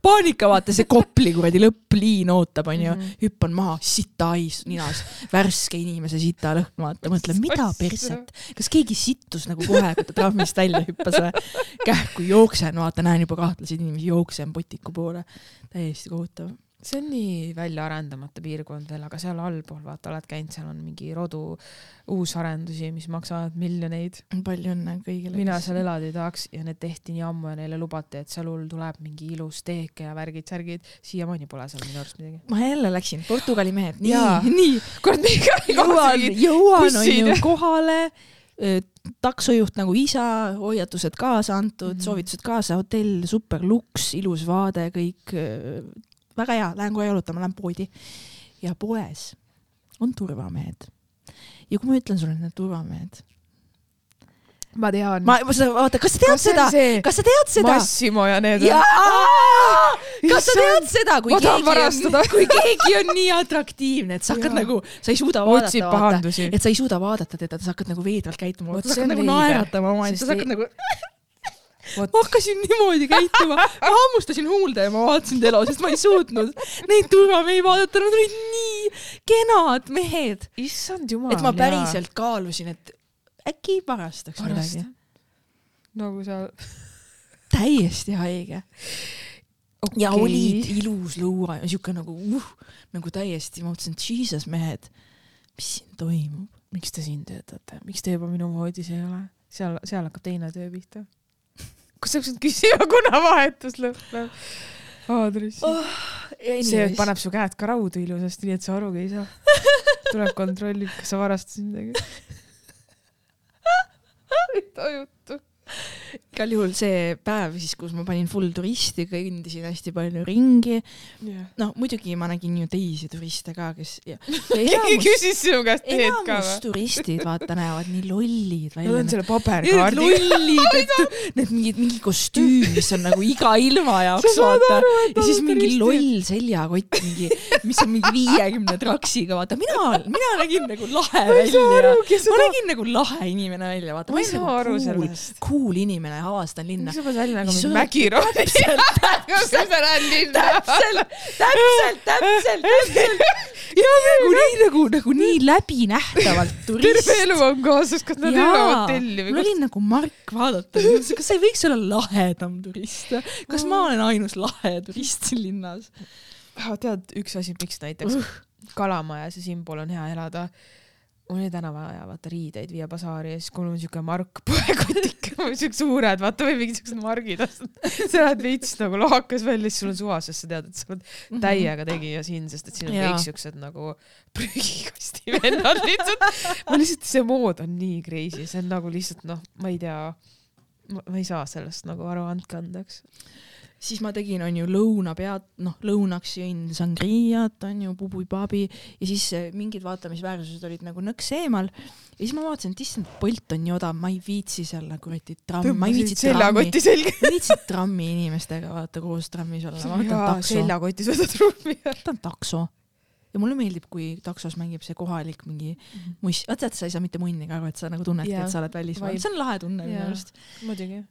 Speaker 2: paanika, vaata see Kopli kuradi lõppliin ootab onju
Speaker 1: Mhm.
Speaker 2: hüppan maha, sita hais ninas, värske inimese sita lõhn, vaata, mõtlen, mida perset, kas keegi sittus nagu kohe, kui ta trammist välja hüppas või? kähku jooksen, vaata, näen juba kahtlaseid inimesi, jooksen Botiku poole, täiesti kohutav.
Speaker 1: See on nii välja arendamata piirkond veel, aga seal allpool vaata, oled käinud, seal on mingi rodu uusarendusi, mis maksavad miljoneid.
Speaker 2: palju õnne kõigile.
Speaker 1: mina seal elada ei tahaks ja need tehti nii ammu ja neile lubati, et sõlul tuleb mingi ilus teeke ja värgid-särgid. siiamaani pole seal minu arust midagi.
Speaker 2: ma jälle läksin, Portugali mehed, nii nii,
Speaker 1: kurat, mingi
Speaker 2: jõuan, jõuan
Speaker 1: bussid
Speaker 2: onju kohale, taksojuht nagu isa, hoiatused kaasa antud mm. -hmm. soovitused kaasa, hotell super luks, ilus vaade, kõik väga hea, lähen kohe jalutama, lähen poodi ja poes on turvamehed. ja kui ma ütlen sulle, et need turvamehed,
Speaker 1: ma tean.
Speaker 2: ma, oota, kas sa tead seda, kas sa tead seda?
Speaker 1: Massimo ja need.
Speaker 2: kas sa tead seda, kui
Speaker 1: ma
Speaker 2: keegi on, [laughs] kui keegi on nii atraktiivne, et sa hakkad nagu, sa ei suuda vaadata, vaata,
Speaker 1: pahandusi.
Speaker 2: et sa ei suuda vaadata teda, sa hakkad nagu veidralt käituma, sa hakkad nagu naeratama omaette, sa hakkad nagu,
Speaker 1: vot
Speaker 2: ma hakkasin niimoodi käituma, ma hammustasin huulde ja ma vaatasin Telo, sest ma ei suutnud neid turvamehi vaadata, nad olid nii kenad mehed,
Speaker 1: issand jumal.
Speaker 2: et ma päriselt kaalusin, et äkki varastaks midagi.
Speaker 1: nagu sa. [laughs]
Speaker 2: täiesti haige. ja olid ilus lõua ja siuke nagu uh,, nagu täiesti, ma mõtlesin, et jesus mehed, mis siin toimub?
Speaker 1: miks te siin töötate, miks te juba minu voodis ei ole? seal, seal hakkab teine töö pihta. Kas sa peaksid küsima, [laughs] kuna vahetus lõpeb? aadressi oh,. see paneb su käed ka raudu ilusasti, nii et sa arugi ei saa. tuleb kontrollib, kas sa varastasid midagi. [laughs] ei tajuta.
Speaker 2: Igal juhul see päev siis, kus ma panin full turisti, kõndisin hästi palju ringi. noh, muidugi ma nägin ju teisi turiste ka, kes. [laughs]
Speaker 1: keegi küsis sinu käest teed ka
Speaker 2: või? turistid, vaata, näevad nii lollid välja.
Speaker 1: Nad on selle paberkaardiga.
Speaker 2: lollid, et [laughs] need mingid, mingi kostüüm, mis on nagu iga ilma jaoks, vaata. ja siis mingi loll seljakott, mingi, mis on mingi viiekümne traksiga, vaata. mina, mina nägin nagu lahe välja. ma nägin nagu lahe inimene välja, vaata.
Speaker 1: ma ei saa
Speaker 2: nagu
Speaker 1: aru sellest.
Speaker 2: Cool inimene, avastan linna.
Speaker 1: sa pead välja nagu mingi [laughs] mägirohi? täpselt, täpselt. sa
Speaker 2: täpselt, täpselt, täpselt, ja nagu nii nagu, nagu nii läbinähtavalt [laughs] turist.
Speaker 1: terve elu on kaasas, kas nad ole hotelli või?
Speaker 2: mul oli nagu Mark vaadata, kas ei võiks olla lahedam turist? kas ma olen ainus lahe turist siin linnas?
Speaker 1: tead, üks asi, miks näiteks uh. Kalamajas ja siinpool on hea elada mul oli täna vaja vaata riideid viia basaari ja siis kui mul on siuke Mark poekotik, [laughs] siuksed suured, vaata või mingid siuksed margid sa [laughs] lähed veits nagu lohakas välja, siis sul on suva, sest sa tead, et sa oled mhm. täiega tegija siin, sest et siin on ja. kõik siuksed nagu prügikasti [laughs] vennad lihtsalt. ma lihtsalt, see mood on nii crazy, see on nagu lihtsalt noh, ma ei tea, ma ei saa sellest nagu aru, andke andeks
Speaker 2: siis ma tegin, on ju, lõuna pead, noh, lõunaks jõin sangriat, on ju, pubuipabi ja siis eh, mingid vaatamisväärsused olid nagu nõks eemal. ja siis ma vaatasin, et issand, Bolt on nii odav, ma ei viitsi seal kuradi trammi, ma ei viitsi trammi, ma ei viitsi trammi inimestega vaata koos trammis olla,
Speaker 1: seljakotis võtad ruumi.
Speaker 2: võtan takso ja mulle meeldib, kui taksos mängib see kohalik mingi mm -hmm. muss, vaata, et sa ei saa mitte munni ka aru, et sa nagu tunnedki, et sa oled välismaal, see on lahe tunne minu arust.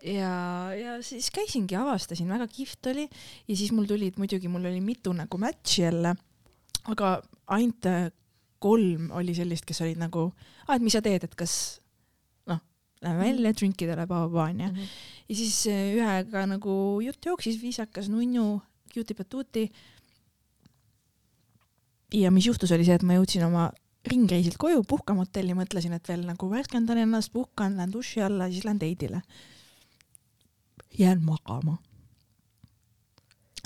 Speaker 2: ja, ja siis käisingi, avastasin, väga kihvt oli ja siis mul tulid muidugi, mul oli mitu nagu match'i jälle, aga ainult äh, kolm oli sellist, kes olid nagu, et mis sa teed, et kas noh, lähme välja drinkidele, onju. Mhm. ja siis äh, ühega nagu jutt jooksis, viisakas nunnu, cutie-patootie ja mis juhtus, oli see, et ma jõudsin oma ringreisilt koju, puhkama hotelli, mõtlesin, et veel nagu värskendan ennast, puhkan, lähen duši alla, siis lähen date'ile. jään magama.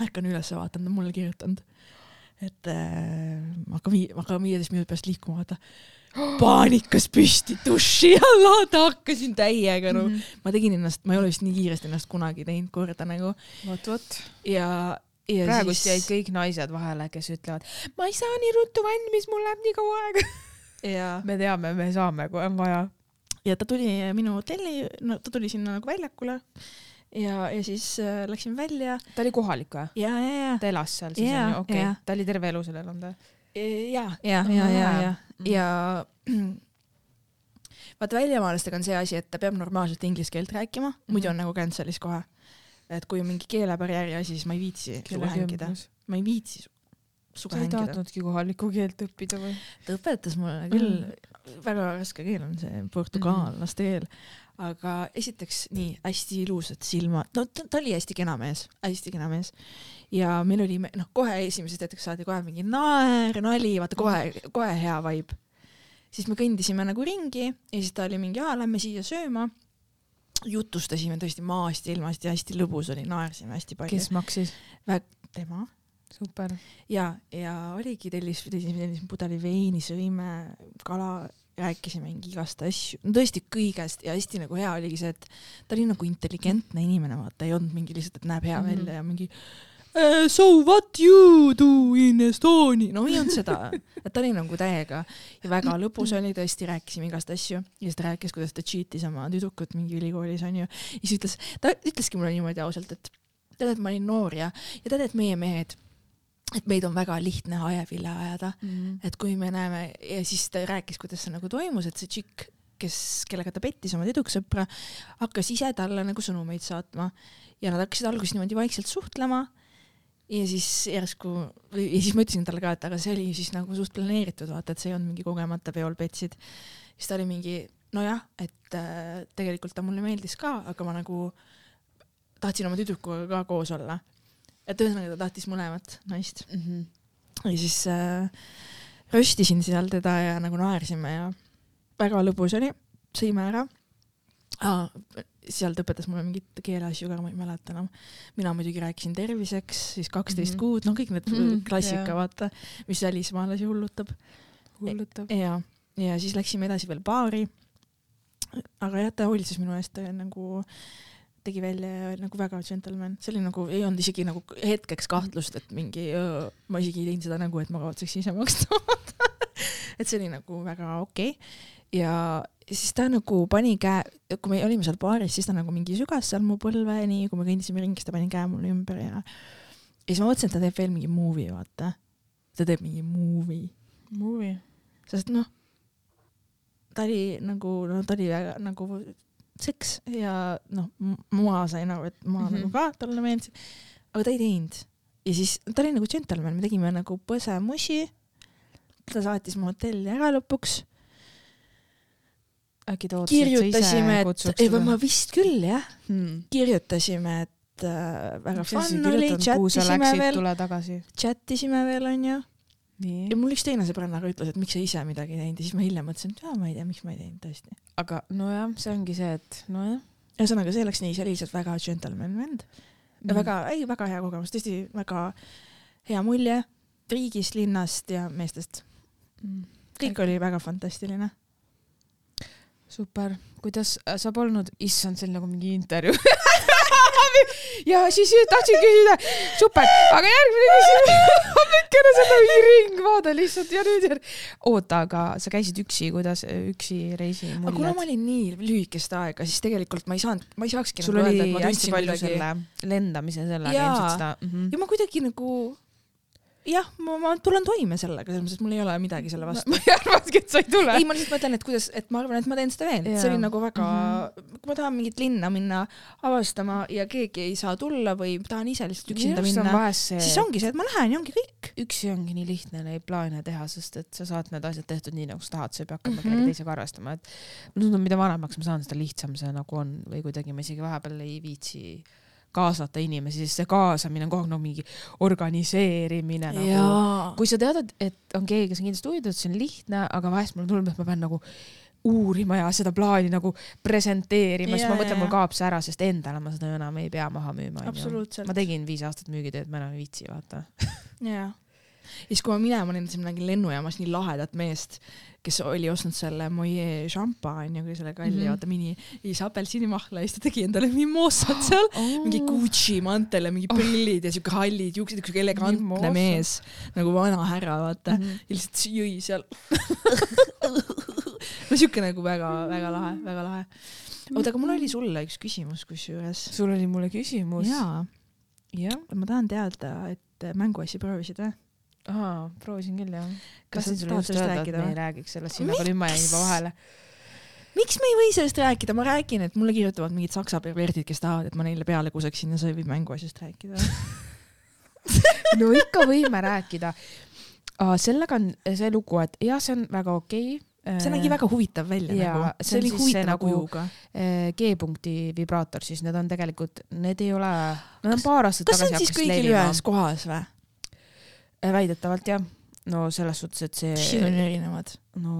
Speaker 2: ärkan ülesse, vaatan, ta on mulle kirjutanud, et äh, hakkan vii-, hakkan viieteist minuti pärast liikuma, vaata paanikas püsti duši alla, hakkasin täiega no. mm. -hmm. ma tegin ennast, ma ei ole vist nii kiiresti ennast kunagi teinud korda nagu.
Speaker 1: vot, vot.
Speaker 2: ja
Speaker 1: praegust siis... jäid kõik naised vahele, kes ütlevad, ma ei saa nii ruttu valmis, mul läheb nii kaua aega. me teame, me saame, kui on vaja.
Speaker 2: ja ta tuli minu hotelli, no ta tuli sinna nagu väljakule ja, ja siis äh, läksin välja.
Speaker 1: ta oli kohalik või?
Speaker 2: ja, ja, ja.
Speaker 1: ta elas seal siis onju, okei okay., ta oli terve elu seal elanud või?
Speaker 2: ja, ja, ja, ja, ja, ja vaata väljamaalastega on see asi, et ta peab normaalselt inglise keelt rääkima, muidu on nagu cancel'is kohe et kui on mingi keelebarjääri asi, siis ma ei viitsi suga hängida. ma ei viitsi
Speaker 1: suga hängida. sa ei tahtnudki kohalikku keelt õppida või?
Speaker 2: ta õpetas mulle küll mm., väga raske keel on see portugallaste keel, aga esiteks nii hästi ilusad silmad, no ta, ta oli hästi kena mees, hästi kena mees. ja meil oli, noh, kohe esimesest hetkest saadi kohe mingi naer, nali, vaata kohe, kohe hea vibe. siis me kõndisime nagu ringi ja siis ta oli mingi, aa, lähme siia sööma jutustasime tõesti maast ja ilmast ja hästi lõbus oli, naersime hästi palju.
Speaker 1: kes maksis?
Speaker 2: tema.
Speaker 1: super.
Speaker 2: ja, ja oligi, tellis, tellisime pudeli veini, sõime kala, rääkisime mingi igast asju, no tõesti kõigest ja hästi nagu hea oligi see, et ta oli nagu intelligentne inimene, vaata, ei olnud mingi lihtsalt, et näeb hea mm -hmm. välja ja mingi so what you do in Estonia, no ei olnud seda, [laughs] et ta oli nagu täiega ja väga lõbus oli, tõesti rääkisime igast asju. Ja siis ta rääkis, kuidas ta cheat'is oma tüdrukut mingi ülikoolis onju. ja siis ütles, ta ütleski mulle niimoodi ausalt, et tead, et ma olin noor ja, ja tead, et meie mehed et meid on väga lihtne haeville ajada. Mm, -hmm. et kui me näeme ja siis ta rääkis, kuidas see nagu toimus, et see tšikk, kes, kellega ta pettis oma tüdruksõpra, hakkas ise talle nagu sõnumeid saatma. Ja nad hakkasid alguses niimoodi vaikselt suhtlema ja siis järsku, ja siis ma ütlesin talle ka, et aga see oli siis nagu suht planeeritud, vaata, et see ei olnud mingi kogemata peol petsid. siis ta oli mingi, nojah, et äh, tegelikult ta mulle meeldis ka, aga ma nagu tahtsin oma tüdrukuga ka koos olla. et ühesõnaga ta tahtis mõlemat naist mm. -hmm. ja siis äh, röstisin seal teda ja nagu naersime ja väga lõbus oli, sõime ära ah, sealt õpetas mulle mingeid keeleasju ka, ma ei mäleta enam. mina muidugi rääkisin terviseks, siis kaksteist mm -hmm. kuud, no kõik need mm -hmm. klassika yeah., vaata, mis välismaalasi hullutab.
Speaker 1: hullutab.
Speaker 2: ja, ja siis läksime edasi veel baari. aga jah, ta hoolitses minu eest nagu tegi välja ja nagu väga džentelmen, see oli nagu, ei olnud isegi nagu hetkeks kahtlust, et mingi, ma isegi ei teinud seda nägu, et ma kavatseks ise maksta. [laughs] et see oli nagu väga okei okay. ja siis ta nagu pani käe, kui me olime seal baaris, siis ta nagu mingi sügas seal mu põlveni, kui me kõndisime ringi, siis ta pani käe mulle ümber ja ja siis ma mõtlesin, et ta teeb veel mingi movie, vaata. ta teeb mingi movie,
Speaker 1: movie.
Speaker 2: sest noh, ta oli nagu, no ta oli väga nagu seks ja noh, ma sain aru, et ma mm. -hmm. nagu ka talle meeldisin, aga ta ei teinud. ja siis ta oli nagu džentelmen, me tegime nagu põsemusi. ta saatis mu hotelli ära lõpuks,
Speaker 1: äkki ta ootas, et sa
Speaker 2: kirjutasime,
Speaker 1: ise
Speaker 2: et
Speaker 1: kutsuks
Speaker 2: ei, ma vist küll jah,
Speaker 1: hmm..
Speaker 2: kirjutasime, et äh, väga fun oli,
Speaker 1: kuhu sa
Speaker 2: chat isime
Speaker 1: läksid,
Speaker 2: veel,
Speaker 1: tule tagasi.
Speaker 2: chat isime veel onju ja, mul üks teine sõbranna ka ütles, et miks sa ise midagi ei teinud ja siis ma hiljem mõtlesin, et jaa, ma ei tea, miks ma ei teinud tõesti.
Speaker 1: aga nojah, see ongi see, et nojah.
Speaker 2: ühesõnaga, see läks nii, see oli lihtsalt väga džentelmen vend ja väga, ei väga hea kogemus, tõesti väga hea mulje riigist, linnast ja meestest.
Speaker 1: mm..
Speaker 2: kõik oli väga fantastiline.
Speaker 1: super, kuidas äh, sa polnud, issand, see oli nagu mingi intervjuu [laughs] ja siis tahtsin küsida, super, aga järgmine küsimus, hommikune see on mingi ringvaade lihtsalt ja nüüd järg-. oota, aga sa käisid üksi, kuidas üksi reisi
Speaker 2: aga kuna ma
Speaker 1: muljed?
Speaker 2: olin nii lühikest aega, siis tegelikult ma ei saanud, ma ei saakski
Speaker 1: sul
Speaker 2: nagu
Speaker 1: oli
Speaker 2: öelda,
Speaker 1: hästi palju
Speaker 2: kuidagi
Speaker 1: selle lendamise sellega ilmselt seda mm. -hmm.
Speaker 2: ja ma kuidagi nagu jah, ma, ma tulen toime sellega, selles mõttes, et mul ei ole midagi selle vastu.
Speaker 1: ma ei arvanudki, et sa ei tule
Speaker 2: ei, ma lihtsalt mõtlen, et kuidas, et ma arvan, et ma teen seda veel, et see oli nagu väga mm. -hmm. kui ma tahan mingit linna minna avastama ja keegi ei saa tulla või tahan ise lihtsalt üksinda minna,
Speaker 1: vahest see
Speaker 2: siis ongi see, et ma lähen ja ongi kõik.
Speaker 1: üksi ongi nii lihtne neid plaane teha, sest et sa saad need asjad tehtud nii, nagu sa tahad, sa ei pea hakkama mm. -hmm. kellegi teisega arvestama, et mulle tundub, mida vanemaks ma saan, seda lihtsam see nagu on või kuidagi ma isegi vahepeal ei viitsi kaasata inimesi, sest see kaasamine on kogu aeg nagu mingi organiseerimine nagu. kui sa tead, et, et on keegi, kes on kindlasti huvitatud, see on lihtne, aga vahest mulle tundub, et ma pean nagu uurima ja seda plaani nagu presenteerima, siis ma mõtlen, mul kaob see ära, sest endale ma seda enam ei pea maha müüma. ma. tegin viis aastat müügitööd, ma enam ei viitsi, vaata.
Speaker 2: jaa. Ja siis, kui ma minema olin, siis ma nägin lennujaamas nii lahedat meest, kes oli ostnud selle Moje šampaani või selle kalli mm. -hmm. vaata mini, ja siis apelsinimahla ja siis ta tegi endale mimoosat [gasps] seal. mingi Gucci mantel ja mingi
Speaker 1: Oh.
Speaker 2: prillid ja siuke hallid juuksed, siuke elegantne
Speaker 1: Mimosa.
Speaker 2: mees nagu vana härra, vaata mm. -hmm. ja lihtsalt jõi seal. [laughs] no siuke nagu väga-väga lahe, väga lahe. oota, aga mul oli sulle üks küsimus kusjuures.
Speaker 1: sul oli mulle küsimus.
Speaker 2: jaa, ma tahan teada, et mänguasja proovisid või?
Speaker 1: aa, proovisin küll jah.
Speaker 2: kas sa tahad sellest rääkida
Speaker 1: me ei
Speaker 2: või?
Speaker 1: räägiks sellest siin, aga nüüd ma jäin juba vahele.
Speaker 2: miks me ei või sellest rääkida, ma räägin, et mulle kirjutavad mingid saksa perverdid, kes tahavad, et ma neile peale kuseksin ja sa ei või mänguasjast rääkida. [laughs]
Speaker 1: no ikka võime rääkida. sellega on see lugu, et jah, see on väga okei okay..
Speaker 2: see nägi väga huvitav välja
Speaker 1: Jaa,
Speaker 2: nagu,
Speaker 1: see
Speaker 2: oli huvitava
Speaker 1: nagu-
Speaker 2: kujuga.
Speaker 1: G-punkti vibraator, siis need on tegelikult, need ei ole, need on paar aastat
Speaker 2: kas see
Speaker 1: tagasi
Speaker 2: on siis kõigil
Speaker 1: levima
Speaker 2: ühes. kohas või?
Speaker 1: Väidetavalt jah. no selles suhtes, et
Speaker 2: siin
Speaker 1: see
Speaker 2: on, erinevad.
Speaker 1: no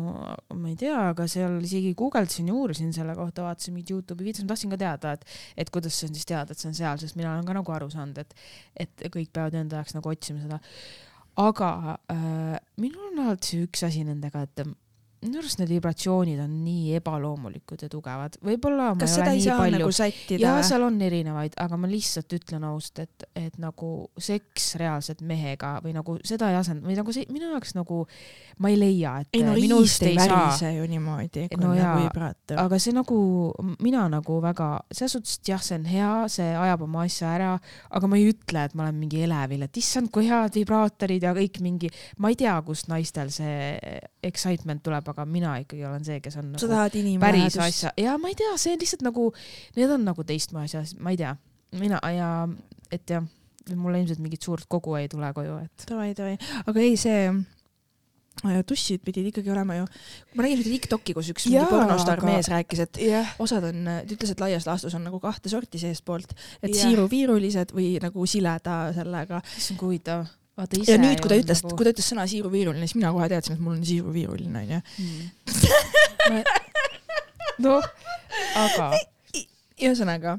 Speaker 1: ma ei tea, aga seal isegi guugeldasin ja uurisin selle kohta, vaatasin mingit Youtube'i videot, ma tahtsin ka teada, et, et kuidas see on siis teada, et see on seal, sest mina olen ka nagu aru saanud, et, et kõik peavad enda jaoks nagu otsima seda. aga äh, minul on alati üks asi nendega, et minu arust need vibratsioonid on nii ebaloomulikud ja tugevad, võib-olla
Speaker 2: kas seda ei saa
Speaker 1: palju
Speaker 2: nagu sättida
Speaker 1: ja
Speaker 2: või?
Speaker 1: seal on erinevaid, aga ma lihtsalt ütlen ausalt, et, et nagu seks reaalselt mehega või nagu seda ei asenda või nagu see minu jaoks nagu ma ei leia, et
Speaker 2: ei no riist ei värise ju niimoodi, kui
Speaker 1: No
Speaker 2: on
Speaker 1: jaa,
Speaker 2: nagu vibraator.
Speaker 1: aga see nagu mina nagu väga selles suhtes, et jah, see on hea, see ajab oma asja ära, aga ma ei ütle, et ma olen mingi elevil, et issand, kui head vibraatorid ja kõik mingi, ma ei tea, kust naistel see excitement tuleb, aga mina ikkagi olen see, kes on
Speaker 2: sa
Speaker 1: nagu
Speaker 2: tahad
Speaker 1: päris
Speaker 2: inimlähedust.
Speaker 1: asja ja ma ei tea, see on lihtsalt nagu, need on nagu teistmoodi asjad, ma ei tea, mina ja et jah, mul ilmselt mingit suurt kogu ei tule koju, et
Speaker 2: davai, davai, aga ei, see äh, tussid pidid ikkagi olema ju, ma nägin ühte Tiktoki, kus üks mingi
Speaker 1: Jaa,
Speaker 2: pornostaar
Speaker 1: aga-
Speaker 2: mees rääkis, et
Speaker 1: jah,
Speaker 2: osad on, ta ütles, et laias laastus on nagu kahte sorti seestpoolt, et
Speaker 1: Jah.
Speaker 2: siiruviirulised või nagu sileda sellega.
Speaker 1: issand kui huvitav. Vaata ise.
Speaker 2: ja nüüd, kui ta ütles, kui ta ütles sõna siiruviiruline, siis mina kohe teadsin, et mul on siiruviiruline onju. [laughs]
Speaker 1: noh, aga
Speaker 2: ühesõnaga,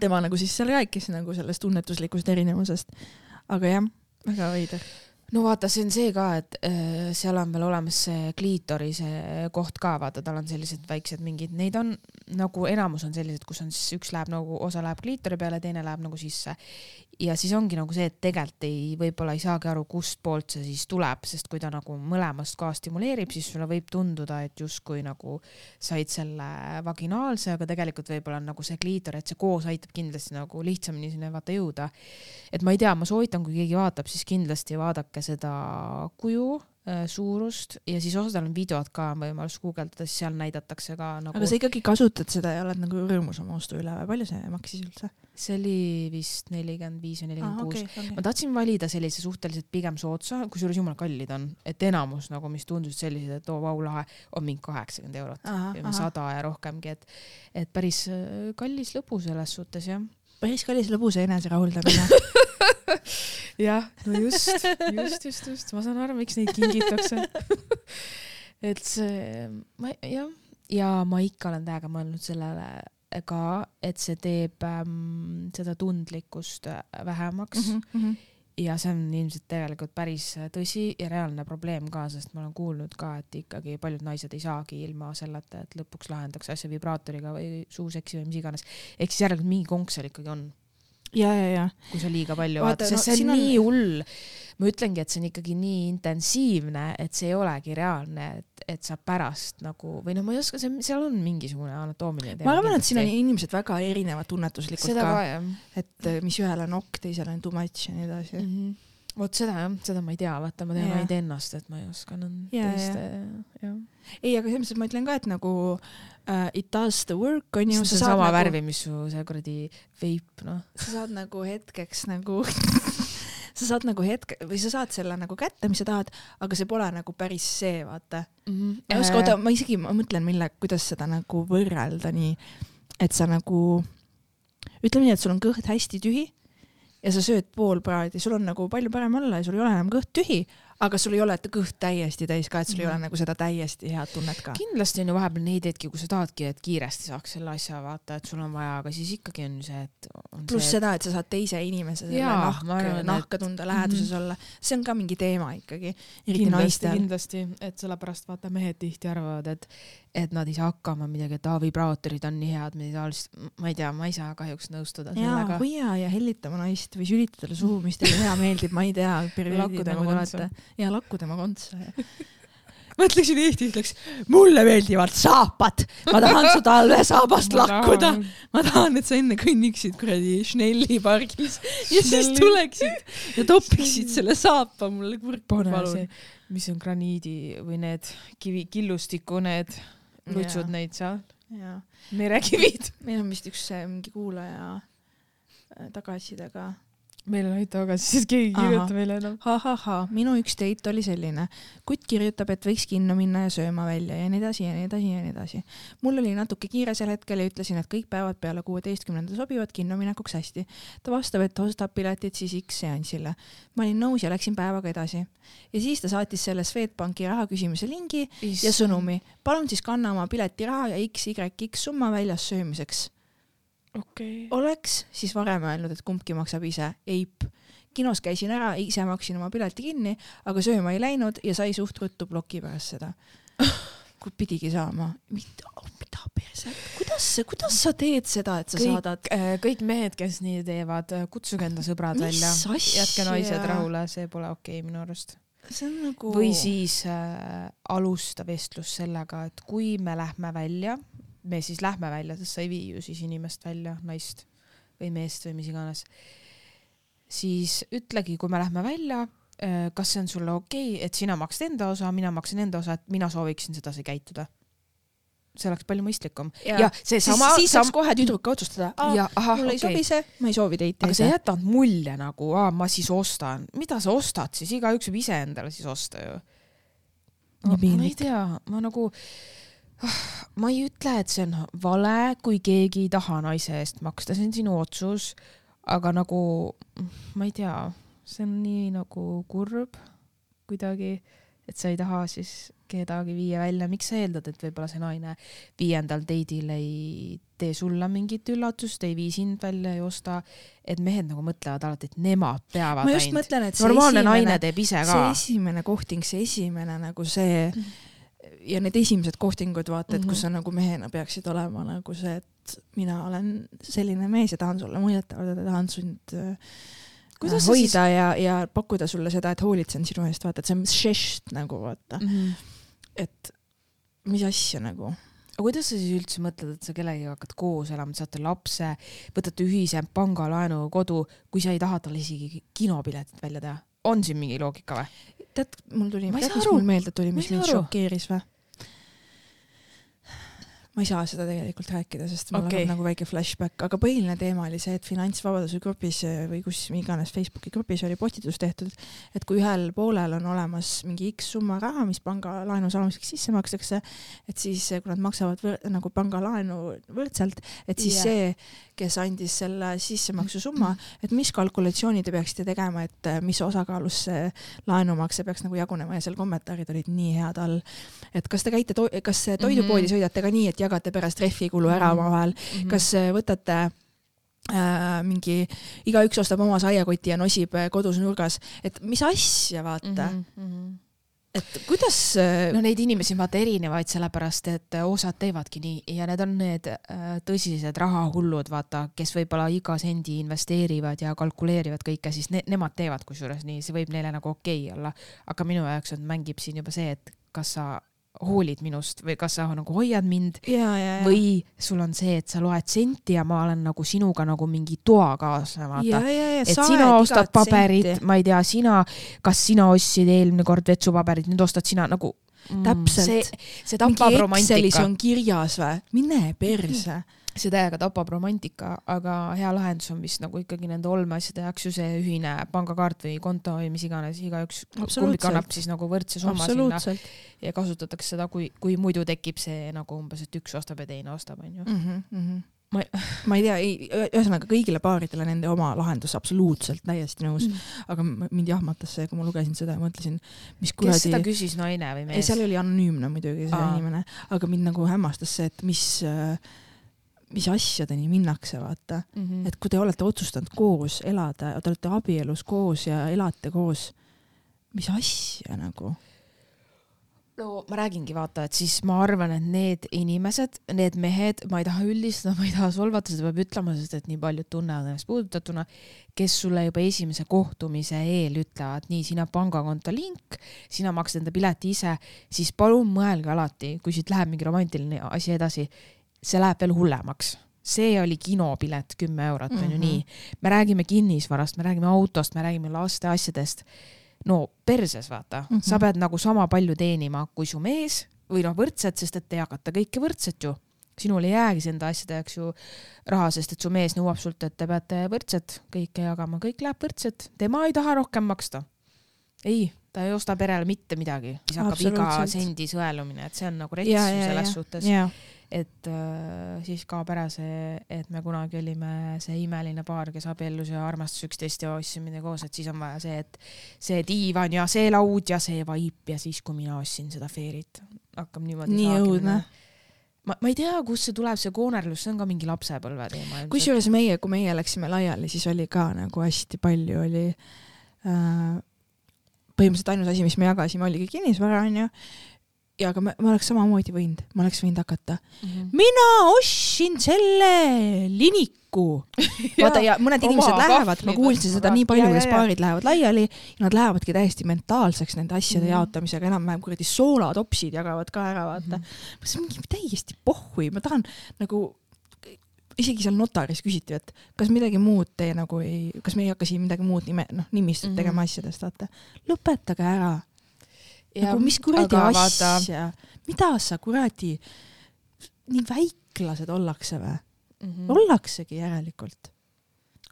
Speaker 2: tema nagu siis seal rääkis nagu sellest tunnetuslikust erinevusest. aga jah, väga veider.
Speaker 1: No vaata, see on see ka, et äh, seal on veel olemas see kliitorise koht ka, vaata, tal on sellised väiksed mingid, neid on nagu enamus on sellised, kus on siis üks läheb nagu, osa läheb kliitori peale, teine läheb nagu sisse. ja siis ongi nagu see, et tegelikult ei, võib-olla ei saagi aru, kust poolt see siis tuleb, sest kui ta nagu mõlemast ka stimuleerib, siis sulle võib tunduda, et justkui nagu said selle vaginaalse, aga tegelikult võib-olla on nagu see kliitor, et see koos aitab kindlasti nagu lihtsamini sinna vaata jõuda. et ma ei tea, ma soovitan, kui keegi vaatab, siis kindlasti vaadake seda kuju Äh, suurust ja siis osadel on videod ka on võimalus guugeldada, siis seal näidatakse ka nagu.
Speaker 2: aga sa ikkagi kasutad seda ja oled nagu rõõmus oma ostu üle või palju see maksis üldse?
Speaker 1: see oli vist nelikümmend viis või nelikümmend kuus. ma tahtsin valida sellise suhteliselt pigem soodsa, kusjuures jumala kallid on, et enamus nagu, mis tundusid sellised, et oo vau lahe, on mingi kaheksakümmend eurot, sada ja rohkemgi, et, et päris äh, kallis lõbu selles suhtes jah.
Speaker 2: päris kallis lõbus eneserahuldamine [laughs]
Speaker 1: jah, no just, just, just, just, ma saan aru, miks neid kingitakse [laughs] et see, ma jah, ja ma ikka olen täiega mõelnud sellele ka, et see teeb ähm, seda tundlikkust äh, vähemaks mm. -hmm. ja see on ilmselt tegelikult päris tõsi ja reaalne probleem ka, sest ma olen kuulnud ka, et ikkagi paljud naised ei saagi ilma selleta, et lõpuks lahendaks asja vibraatoriga või suuseksi või mis iganes. ehk siis järelikult mingi konks seal ikkagi on
Speaker 2: ja, ja, ja.
Speaker 1: kui sa liiga palju vaatad, sest no, see on nii on... hull. ma ütlengi, et see on ikkagi nii intensiivne, et see ei olegi reaalne, et, et sa pärast nagu või noh, ma ei oska, see, seal on mingisugune anatoomiline
Speaker 2: teema. ma arvan, et siin on inimesed väga erinevad tunnetuslikult Seda ka, ka, et eh, mis ühele on ok, teisele on too much ja nii edasi mm. -hmm
Speaker 1: vot seda jah, seda ma ei tea, vaata, ma tean ainult ennast, et ma ei oska teiste, jah.
Speaker 2: ei, aga selles mõttes, ma ütlen ka, et nagu uh, it does the work onju.
Speaker 1: see on sama nagu... värvi, mis su see kuradi veip, noh.
Speaker 2: sa saad nagu hetkeks nagu [laughs] sa saad nagu hetke või sa saad selle nagu kätte, mis sa tahad, aga see pole nagu päris see, vaata mm. -hmm. ma ei oska, oota, ma isegi, ma mõtlen, mille, kuidas seda nagu võrrelda nii, et sa nagu, ütleme nii, et sul on kõht hästi tühi ja sa sööd pool praadi, sul on nagu palju parem olla ja sul ei ole enam kõht tühi, aga sul ei ole kõht täiesti täis ka, et sul mm. ei ole mhm. nagu seda täiesti head tunnet ka.
Speaker 1: kindlasti on ju vahepeal neid hetki, kus sa tahadki, et kiiresti saaks selle asja vaata, et sul on vaja, aga siis ikkagi on see, et.
Speaker 2: pluss et... seda, et sa saad teise inimese selle Jaa, nahk, nahka tunda, mhm. läheduses mm -hmm. olla, see on ka mingi teema ikkagi.
Speaker 1: naistel. kindlasti, et sellepärast vaata mehed tihti arvavad, et, et nad ei saa hakkama midagi, et aa vibraatorid on nii head, midagi taolist, ma ei tea, ma ei saa kahjuks nõustuda
Speaker 2: sellega. hoia ja hellitama naist või sülitada talle suhu, mis talle hea meeldib, ma ei tea. lakku tema kontsa. ja lakku tema kontsa ma ütleksin Eesti ütleks, mulle meeldivad saapad, ma tahan su talvesaabast lakkuda. ma tahan, et sa enne kõnniksid kuradi Schnelli pargis ja siis tuleksid ja topiksid selle saapa mulle kurku, palun.
Speaker 1: mis on graniidi või need kivi, killustiku need lutsud neid seal. merekivid.
Speaker 2: meil on vist üks mingi kuulaja äh, tagasisidega
Speaker 1: meil on aita tagasi, siis keegi ei kirjuta meile enam.
Speaker 2: ahahhaa, minu üks date oli selline. kutt kirjutab, et võiks kinno minna ja sööma välja ja nii edasi ja nii edasi ja nii edasi. mul oli natuke kiire sel hetkel ja ütlesin, et kõik päevad peale kuueteistkümnenda sobivad kinno minekuks hästi. ta vastab, et ostab piletid siis X seansile. ma olin nõus ja läksin päevaga edasi. ja siis ta saatis selle Swedbanki raha küsimise lingi Is... ja sõnumi. palun siis kanna oma piletiraha ja XYX summa väljas söömiseks
Speaker 1: okay..
Speaker 2: oleks siis varem öelnud, et kumbki maksab ise, eip. kinos käisin ära, ise maksin oma pileti kinni, aga sööma ei läinud ja sai suht ruttu ploki pärast seda [laughs] pidigi saama. mida, mida perse, kuidas, kuidas sa teed seda, et sa kõik, saadad?
Speaker 1: Äh, kõik mehed, kes nii teevad, kutsuge enda sõbrad Mis välja, jätke naised rahule, see pole okei okay, minu arust
Speaker 2: see on nagu.
Speaker 1: või siis äh, alusta vestlus sellega, et kui me lähme välja me siis lähme välja, sest sa ei vii ju siis inimest välja, naist või meest või mis iganes. siis ütlegi, kui me lähme välja, äh, kas see on sulle okei okay,, et sina maksad enda osa, mina maksan enda osa, et mina sooviksin sedasi käituda see oleks palju mõistlikum.
Speaker 2: ja, see sama. siis saaks kohe tüdruk ka otsustada, mulle ei okay. sobi see, ma ei soovi teid
Speaker 1: teha. aga sa jätad mulje nagu, ma siis ostan, mida sa ostad siis, igaüks võib ise endale siis osta ju no,. ma ei tea, ma nagu ma ei ütle, et see on vale, kui keegi ei taha naise eest maksta, see on sinu otsus. aga nagu ma ei tea, see on nii nagu kurb kuidagi, et sa ei taha siis kedagi viia välja, miks sa eeldad, et võib-olla see naine viiendal date'il ei tee sulle mingit üllatust, ei vii sind välja, ei osta, et mehed nagu mõtlevad alati, et nemad peavad
Speaker 2: ma just ainult. mõtlen, et
Speaker 1: normaalne esimene, naine teeb ise ka.
Speaker 2: see esimene kohting, see esimene nagu see ja need esimesed kohtingud, vaata, et mm -hmm. kus sa nagu mehena peaksid olema nagu see, et mina olen selline mees ja tahan sulle muljet avaldada, tahan sind äh, Kuidas hoida siis... ja, ja pakkuda sulle seda, et hoolitsen sinu eest, vaata, et see on žest nagu vaata mm. -hmm et mis asja nagu
Speaker 1: aga kuidas sa siis üldse mõtled, et sa kellegagi hakkad koos elama, saate lapse, võtate ühise pangalaenu kodu, kui sa ei taha talle isegi kinopiletit välja teha? on siin mingi loogika või?
Speaker 2: tead, mul tuli, tead, mis mul meelde tuli, mis mind šokeeris või? Ma ei saa seda tegelikult rääkida, sest mul okay. on nagu väike flashback, aga põhiline teema oli see, et finantsvabaduse grupis või kus iganes Facebooki grupis oli postitus tehtud, et kui ühel poolel on olemas mingi X summa raha, mis pangalaenu saamiseks sisse makstakse, et siis kui nad maksavad võr, nagu pangalaenu võrdselt, et siis yeah. see, kes andis selle sissemaksu summa, et mis kalkulatsiooni te peaksite tegema, et mis osakaalus see laenumakse peaks nagu jagunema ja seal kommentaarid olid nii head all. et kas te käite, kas toidupoodi mm -hmm. sõidate ka nii, et jagate pärast rehvikulu ära mhm. omavahel mm, -hmm. kas äh, võtate äh, mingi, igaüks ostab oma saiakoti ja nosib äh, kodus nurgas, et mis asja, vaata mm. -hmm et kuidas äh,
Speaker 1: no neid inimesi on vaata erinevaid, sellepärast et osad teevadki nii ja need on need äh, tõsised rahahullud, vaata, kes võib-olla iga sendi investeerivad ja kalkuleerivad kõike, siis ne nemad teevad kusjuures nii, see võib neile nagu okei okay olla. aga minu jaoks on, mängib siin juba see, et kas sa hoolid minust või kas sa nagu hoiad mind
Speaker 2: ja, ja, ja.
Speaker 1: või sul on see, et sa loed senti ja ma olen nagu sinuga nagu mingi toakaaslane, vaata. et sina ostad paberit, ma ei tea, sina, kas sina ostsid eelmine kord vetsupaberit, nüüd ostad sina nagu
Speaker 2: mm, täpselt.
Speaker 1: see, see tapab romantika.
Speaker 2: On kirjas või? mine perse
Speaker 1: see täiega tapab romantika, aga hea lahendus on vist nagu ikkagi nende olmeasjade jaoks ju see ühine pangakaart või konto või mis iganes, igaüks kumbi kannab siis nagu võrdse summa sinna ja kasutatakse seda, kui, kui muidu tekib see nagu umbes, et üks ostab ja teine ostab, onju
Speaker 2: mhm, mhm. ma, ma ei tea, ei, ühesõnaga kõigile paaridele nende oma lahendus, absoluutselt täiesti nõus mm. -hmm. aga mind jahmatas see, kui ma lugesin seda ja mõtlesin, mis kuradi.
Speaker 1: kes seda küsis, naine või mees?
Speaker 2: ei, seal oli anonüümne muidugi see Aa. inimene, aga mind nagu hämmastas see, et mis äh, mis asjadeni minnakse, vaata mm. -hmm. et kui te olete otsustanud koos elada, te olete abielus koos ja elate koos, mis asja nagu?
Speaker 1: no ma räägingi, vaata, et siis ma arvan, et need inimesed, need mehed, ma ei taha üldistada, ma ei taha solvata, seda peab ütlema, sest et nii paljud tunnevad ennast puudutatuna, kes sulle juba esimese kohtumise eel ütlevad, nii, sina pangakonto link, sina maksad enda pileti ise, siis palun mõelge alati, kui siit läheb mingi romantiline asi edasi, see läheb veel hullemaks see oli kinopilet kümme eurot mm, -hmm. on ju mhm. nii. me räägime kinnisvarast, me räägime autost, me räägime laste asjadest. no perses vaata mm, -hmm. sa pead nagu sama palju teenima kui su mees või noh, võrdselt, sest et te jagate kõike võrdselt ju. sinul ei jäägi enda asjade jaoks ju raha, sest et su mees nõuab sult, et te peate võrdselt kõike jagama, kõik läheb võrdselt, tema ei taha rohkem maksta. ei, ta ei osta perele mitte midagi, siis hakkab iga sendi sõelumine, et see on nagu rets selles suhtes et äh, siis kaob ära see, et me kunagi olime see imeline paar, kes abiellus ja armastas üksteist ja ostsime midagi koos, et siis on vaja see, et see diivan ja see laud ja see vaip ja siis, kui mina ostsin seda Fairyt, hakkab niimoodi
Speaker 2: nii õudne.
Speaker 1: Ma, ma ei tea, kust see tuleb, see koonerlus, see on ka mingi lapsepõlve teema.
Speaker 2: kusjuures meie, kui meie läksime laiali, siis oli ka nagu hästi palju oli äh, põhimõtteliselt ainus asi, mis me jagasime, oligi kinnisvara, onju ja aga ma, ma oleks samamoodi võinud, ma oleks võinud hakata mm. -hmm. mina ostsin selle liniku [laughs] vaata ja mõned inimesed lähevad, ma kuulsin seda nii palju, kuidas paarid lähevad laiali ja nad lähevadki täiesti mentaalseks nende asjade mm -hmm. jaotamisega, enam-vähem kuradi soolatopsid jagavad ka ära, vaata mm. -hmm. see on mingi täiesti pohhui, ma tahan nagu isegi seal notaris küsiti, et kas midagi muud te nagu ei, kas me ei hakka siin midagi muud nime, noh, nimistut mm -hmm. tegema asjadest, vaata. lõpetage ära nagu mis kuradi asja, mida sa kuradi, nii väiklased ollakse või mm? -hmm. ollaksegi järelikult.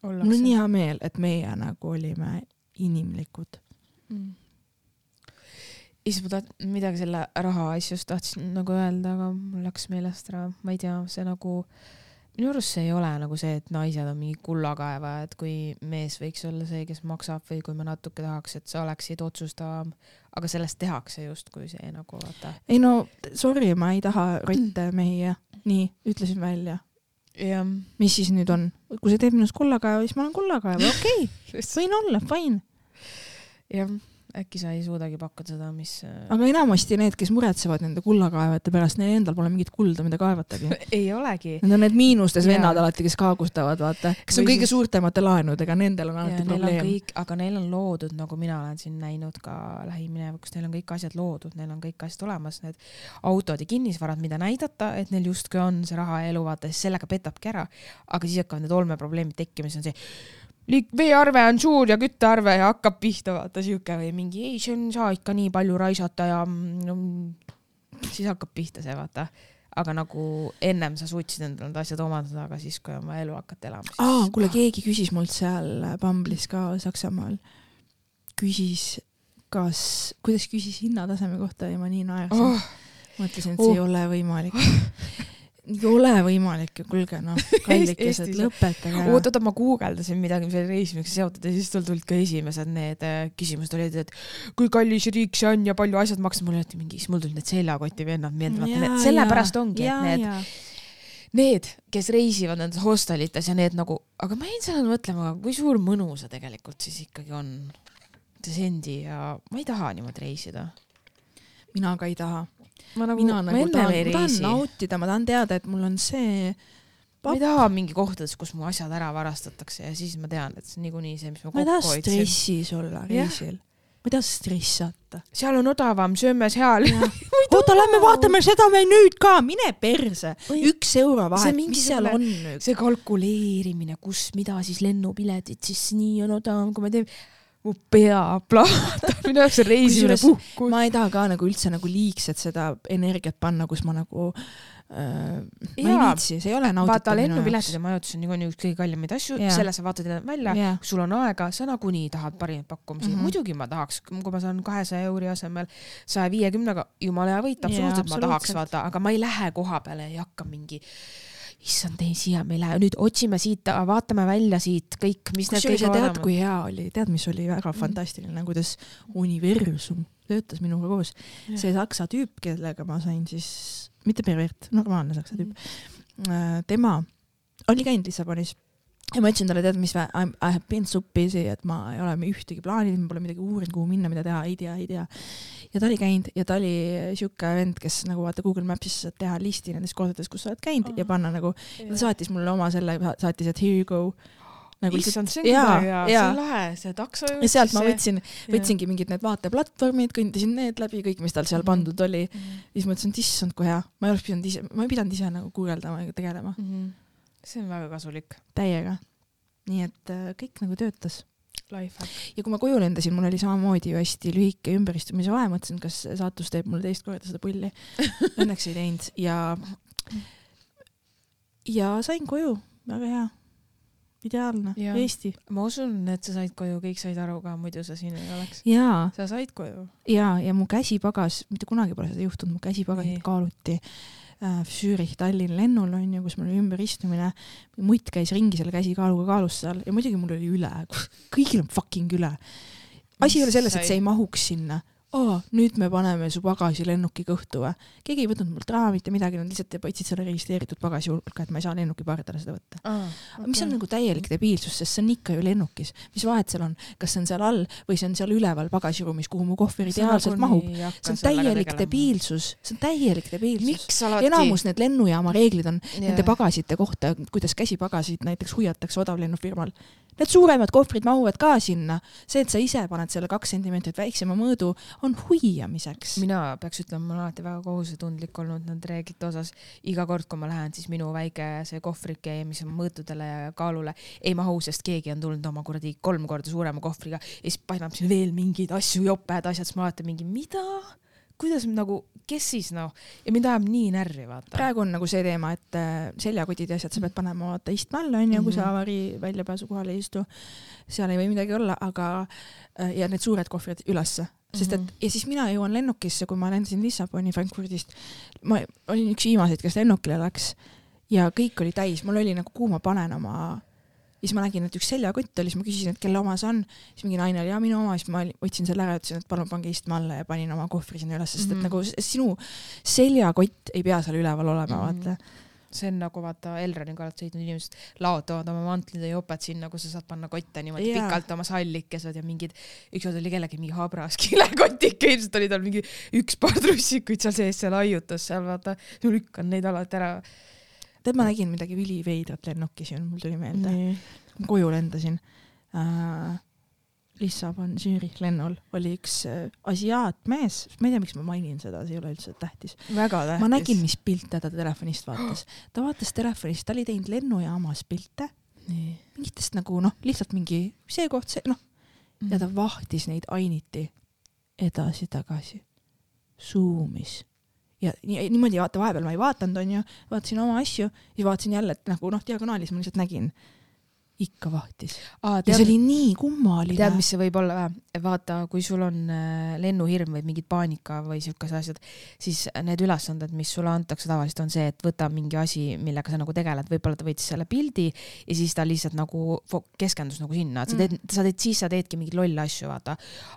Speaker 2: mul on nii hea meel, et meie nagu olime inimlikud mm..
Speaker 1: issand, ma taht-, midagi selle raha asjust tahtsin nagu öelda, aga mul läks meelest ära, ma ei tea, see nagu minu arust see ei ole nagu see, et naised on mingi kullakaevajad, kui mees võiks olla see, kes maksab või kui me natuke tahaks, et sa oleksid otsustavam, aga sellest tehakse justkui see nagu vaata.
Speaker 2: ei no sorry, ma ei taha rotte mehi ja nii, ütlesin välja.
Speaker 1: jah.
Speaker 2: mis siis nüüd on? kui see teeb minust kullakaeva, siis ma olen kullakaeva, okei [laughs] okay. võin olla, fine.
Speaker 1: jah äkki sa ei suudagi pakkuda seda, mis.
Speaker 2: Äh, aga enamasti need, kes muretsevad nende kullakaevajate pärast, neil endal pole mingit kulda, mida kaevatagi [laughs]
Speaker 1: ei olegi.
Speaker 2: Need on need miinustes vennad alati, kes kaagustavad, vaata, kes on kõige suurtemate laenudega, nendel on alati ja, probleem.
Speaker 1: aga neil on loodud, nagu mina olen siin näinud ka lähiminevikus, neil on kõik asjad loodud, neil on kõik asjad olemas, need autod ja kinnisvarad, mida näidata, et neil justkui on see raha ja elu, vaata, siis sellega petabki ära. aga siis hakkavad need olmeprobleemid tekkima, siis on see liik-, veearve on suur ja küttearve ja hakkab pihta, vaata siuke või mingi ei, see on, saa ikka nii palju raisata ja no, siis hakkab pihta see, vaata. aga nagu ennem sa suutsid endale need asjad omandada, aga siis, kui vaja elu hakata elama.
Speaker 2: aa, kuule, keegi küsis mult seal Bumble'is ka Saksamaal, küsis, kas, kuidas küsis hinnataseme kohta ja ma nii naersin oh.. mõtlesin, et see oh. ei ole võimalik [laughs] ei ole võimalik ju, kuulge noh, [laughs] kallikesed, lõpetage.
Speaker 1: oot, oota, ma guugeldasin midagi veel reisimisega seotud ja siis tul tulid ka esimesed need äh, küsimused olid, et kui kallis riik see on ja palju asjad maksavad, mul oli mingi, siis mul tulid need seljakoti vennad meelde, vaata need, sellepärast ongi, et need, need, kes reisivad nendes hostelites ja need nagu, aga ma jäin sellele mõtlema, kui suur mõnu see tegelikult siis ikkagi on, sendi ja ma ei taha niimoodi reisida.
Speaker 2: mina ka ei taha
Speaker 1: ma nagu, mina nagu
Speaker 2: tahan, ma tahan nautida, ma tahan teada, et mul on see
Speaker 1: ma ei taha mingi kohtades, kus mu asjad ära varastatakse ja siis ma tean, et see on niikuinii see, mis ma
Speaker 2: kokku hoidsin. ma ei taha stressis olla reisil. ma ei taha stressata.
Speaker 1: seal on odavam, sööme seal. [laughs]
Speaker 2: oota, lähme vaatame seda veel nüüd ka, mine perse. üks euro vahet, mis seal on
Speaker 1: see kalkuleerimine, kus, mida siis lennupiletid, siis nii on odavam, kui me teeme mu pea plahvatab, [laughs] minu jaoks on reisimine puhkus.
Speaker 2: ma ei taha ka nagu üldse nagu liigselt seda energiat panna, kus ma nagu äh, ma ei viitsi, see ei ole nauditav
Speaker 1: vaata lennupiletid ja majutus on niikuinii üks kõige kallimaid asju, selle sa vaatad välja, kui sul on aega, sa nagunii tahad parimaid pakkumisi mm. -hmm. muidugi ma tahaks, kui ma saan kahesaja euri asemel saja viiekümnega, jumala hea võit, absoluutselt ma tahaks vaata, aga ma ei lähe koha peale ja ei hakka mingi issand ei, siia me ei lähe, nüüd otsime siit, vaatame välja siit kõik, mis need
Speaker 2: kõik on. tead, kui hea oli, tead, mis oli väga mm. fantastiline, kuidas universum töötas minuga koos. see saksa tüüp, kellega ma sain siis, mitte pervert, normaalne saksa tüüp mm., tema oli käinud Lissabonis ja ma ütlesin talle, tead mis, I have been so busy, et ma ei ole ühtegi plaaninud, ma pole midagi uurinud, kuhu minna, mida teha, ei tea, ei tea. Ja ta oli käinud ja ta oli siuke vend, kes nagu vaata Google Maps'is saad teha listi nendest kohtadest, kus sa oled käinud oh. ja panna nagu, ta saatis mulle oma selle, saatis, et here you go
Speaker 1: nagu issand, see on ja, hea, see on lahe, see taksojuht.
Speaker 2: ja sealt ma võtsin, võtsingi mingid need vaateplatvormid, kõndisin need läbi, kõik, mis tal seal mm -hmm. pandud oli mm. -hmm. siis mõtlesin, et issand, kui hea, ma ei oleks pidanud ise, ma ei pidanud ise nagu guugeldama ega tegelema mm. -hmm
Speaker 1: see on väga kasulik.
Speaker 2: täiega. nii et äh, kõik nagu töötas. Ja kui ma koju lendasin, mul oli samamoodi ju hästi lühike ümberistumise vahe, mõtlesin, kas saatus teeb mulle teist korda seda pulli. [laughs] Õnneks ei teinud ja, ja sain koju, väga hea. Ideaalne, Eesti.
Speaker 1: ma usun, et sa said koju, kõik said aru ka, muidu sa siin ei oleks. sa said koju.
Speaker 2: ja, ja mu käsipagas, mitte kunagi pole seda juhtunud, mu käsipagasid kaaluti äh, Zürich Tallinn lennul onju, kus mul oli ümberistumine. mutt käis ringi selle käsikaaluga kaalus seal ja muidugi mul oli üle, kõigil on fucking üle. asi ei ole selles, et see ei mahuks sinna aa, nüüd me paneme su pagasi lennuki kõhtu või. keegi ei võtnud mult raha, mitte midagi, nad lihtsalt võtsid selle registreeritud pagasi hulka, et ma ei saa lennuki pardale seda võtta ah,. Okay. mis on nagu täielik debiilsus, sest see on ikka ju lennukis. mis vahet seal on, kas see on seal all või see on seal üleval pagasiruumis, kuhu mu kohver ideaalselt mahub. see on täielik debiilsus, see on täielik debiilsus. Alati... enamus need lennujaama reeglid on yeah. nende pagasite kohta, kuidas käsipagasid näiteks hoiatakse odavlennufirmal Need suuremad kohvrid mahuvad ka sinna. see, et sa ise paned selle kaks sentimeetrit väiksema mõõdu, on huiamiseks.
Speaker 1: mina peaks ütlema, ma olen alati väga kohusetundlik olnud nende reeglite osas. iga kord, kui ma lähen, siis minu väike see kohvrike, mis on mõõtudele ja kaalule, ei mahu, sest keegi on tulnud oma kuradi kolm korda suurema kohvriga ja siis painab sinna veel mingeid asju, joped, asjad, siis ma alati mingi, mida? Kuidas nagu, kes siis noh, ja mind ajab nii närvi, vaata.
Speaker 2: praegu on nagu see teema, et äh, seljakotid ja asjad sa pead panema vaata istme alla onju mm, -hmm. kui sa mhm. avarii väljapääsu kohal ei istu. seal ei või midagi olla, aga äh, ja need suured kohvrid ülesse, sest et mhm. ja siis mina jõuan lennukisse, kui ma lendasin Lissaboni Frankfurdist. ma olin üks viimaseid, kes lennukile läks ja kõik oli täis, mul oli nagu, kuhu ma panen oma siis ma nägin, et üks seljakott oli, siis ma küsisin, et kelle oma see on, siis mingi naine oli, jaa minu oma, siis ma võtsin selle ära, ütlesin, et palun pange istme alla ja panin oma kohvri sinna üles, sest et
Speaker 1: Mhm.
Speaker 2: nagu sinu seljakott ei pea seal üleval olema mm. -hmm. vaata.
Speaker 1: see on nagu vaata Elroniga oled sõitnud, inimesed laotavad oma mantlid ja joped sinna, kus sa saad panna kotte niimoodi yeah. pikalt oma sallikesed ja mingid, ükskord oli kellelgi mingi habras [laughs] kilekotike, ilmselt oli tal mingi üks paar trussikuid seal sees, seal aiutas seal vaata, lükkan neid alati ära.
Speaker 2: tead, ma nägin midagi üliveidrat lennukis ja mul tuli meelde mm., ma koju lendasin äh,. Lissabon Zürich lennul oli üks äh, asiaatmees, ma ei tea, miks ma mainin seda, see ei ole üldse tähtis.
Speaker 1: väga tähtis.
Speaker 2: ma nägin, mis pilte ta telefonist vaatas. ta vaatas telefonist, ta oli teinud lennujaamas pilte
Speaker 1: nii.
Speaker 2: mingitest nagu noh, lihtsalt mingi see koht, see noh, ja ta vahtis neid ainiti edasi-tagasi, suumis ja nii, niimoodi vaata, vahepeal ma ei vaadanud, onju, vaatasin oma asju ja vaatasin jälle, et nagu noh, diagonaalis ma lihtsalt nägin, ikka vahtis ja see oli nii kummaline.
Speaker 1: tead, mis see võib olla või? vaata, kui sul on äh, lennuhirm või mingid paanika või siukesed asjad, siis need ülesanded, mis sulle antakse tavaliselt on see, et võta mingi asi, millega sa nagu tegeled, võib-olla ta võttis selle pildi ja siis ta lihtsalt nagu keskendus nagu sinna, et sa teed, sa teed, siis sa teedki mingeid lolle asju, vaata.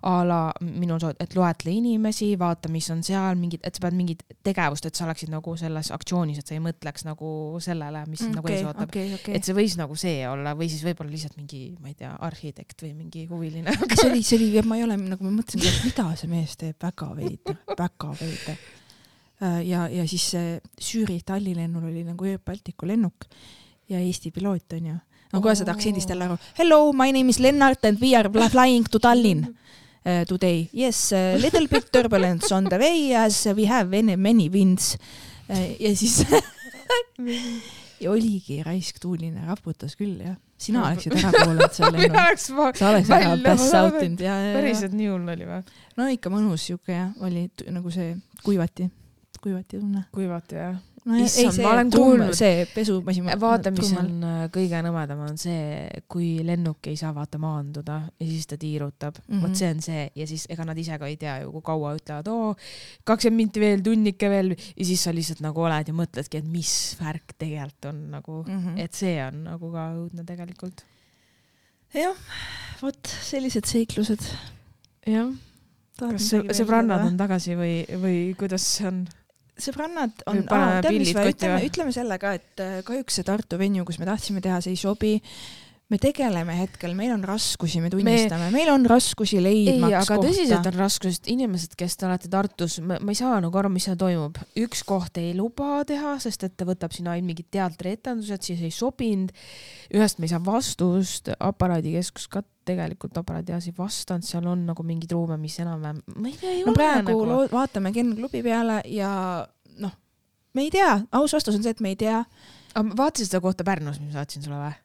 Speaker 1: a la minul et loetle inimesi, vaata, mis on seal mingid, et sa pead mingit tegevust, et sa oleksid nagu selles aktsioonis, et sa ei mõtleks nagu sellele, mis okay, nagu ees ootab.
Speaker 2: okei, okei
Speaker 1: et. see võis nagu see olla või siis võib-olla lihtsalt mingi, ma ei tea, arhitekt või mingi huviline.
Speaker 2: see oli, see oli, ma ei ole nagu ma mõtlesin, et mida see mees teeb, väga veider, väga veider. ja, ja siis see Zürich Talli lennul oli nagu Air Balticu lennuk ja Eesti piloot onju. no kohe saad aktsendist jälle aru. Hello, my name is Lennart and we are flying to Tallinn uh, today. Yes uh,, little bit turbulence on the way as we have many, many winds uh,. ja siis [laughs] ja oligi raisk tuuline, raputas küll jah. Sina oleksid ära kuulanud seal
Speaker 1: mina oleks ma,
Speaker 2: sa oleks ära pass out inud ja, ja, ja
Speaker 1: päriselt nii hull oli või?
Speaker 2: no ikka mõnus siuke jah, oli nagu see kuivati, kuivati tunne.
Speaker 1: kuivati jah?
Speaker 2: No
Speaker 1: Issand, ma olen kuulnud-
Speaker 2: see pesumasin.
Speaker 1: vaata, mis on äh, kõige nõmedam, on see, kui lennuk ei saa vaata maanduda ja siis ta tiirutab mm.
Speaker 2: Mhm.
Speaker 1: -hmm. vot see on see ja siis ega nad ise ka ei tea ju, kui kaua ütlevad, oo, kakskümmend minti veel, tunnike veel ja siis sa lihtsalt nagu oled ja mõtledki, et mis värk tegelikult on nagu,
Speaker 2: mm.
Speaker 1: et see on nagu ka õudne tegelikult.
Speaker 2: jah, vot sellised seiklused.
Speaker 1: jah, kas see sõbrannad on tagasi või, või kuidas see on?
Speaker 2: Sõbrannad on, tead mis ütleme, ütleme selle ka, et äh, kahjuks see Tartu venue, kus me tahtsime teha, see ei sobi. Me tegeleme hetkel, meil on raskusi, me tunnistame, meil on raskusi
Speaker 1: ei,
Speaker 2: leidmaks
Speaker 1: aga tõsiselt
Speaker 2: kohta.
Speaker 1: on raskused, inimesed, kes te olete Tartus, ma ei saa nagu aru, mis seal toimub. üks koht ei luba teha, sest et ta võtab sinna ainult mingid teatrietendused, siis ei sobinud. ühest me ei saa vastust, aparaadikeskus ka tegelikult aparaadias ei vastanud, seal on nagu mingeid ruume, mis enam-vähem, ma ei tea, ei
Speaker 2: no
Speaker 1: ole
Speaker 2: praegu
Speaker 1: nagu.
Speaker 2: vaatame Ken klubi peale ja noh, me ei tea, aus vastus on see, et me ei tea.
Speaker 1: vaatasid seda kohta Pärnus, mis ma saatsin sulle või?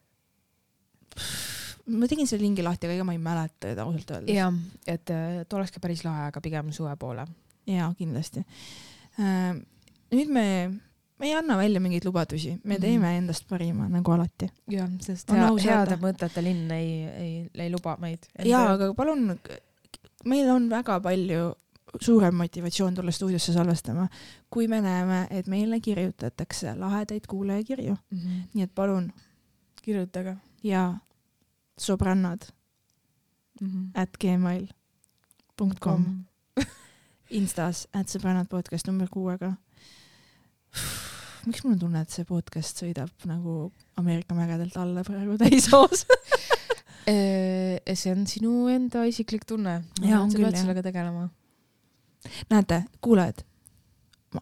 Speaker 2: Ma tegin selle lingi lahti, aga ega ma ei mäleta ausalt öeldes.
Speaker 1: jah, et äh, et oleks ka päris lahe, aga pigem suve poole.
Speaker 2: jaa, kindlasti. nüüd me, me ei anna välja mingeid lubadusi, me
Speaker 1: Mhm.
Speaker 2: teeme endast parima nagu alati.
Speaker 1: jah, sest hea, heade mõtete linn ei, ei, ei luba meid.
Speaker 2: jaa, aga palun, meil on väga palju suurem motivatsioon tulla stuudiosse salvestama, kui me näeme, et meile kirjutatakse lahedaid kuulajakirju.
Speaker 1: mm. -hmm.
Speaker 2: nii et palun
Speaker 1: kirjutage
Speaker 2: ja sõbrannad
Speaker 1: mm. -hmm.
Speaker 2: at gmail punkt kom, [laughs] Instas at sõbrannad podcast number kuuega. miks mul on tunne, et see podcast sõidab nagu Ameerika mägedelt alla praegu täishoos? [laughs]
Speaker 1: see on sinu enda isiklik tunne. Sa pead
Speaker 2: jah.
Speaker 1: sellega tegelema.
Speaker 2: näete, kuulajad,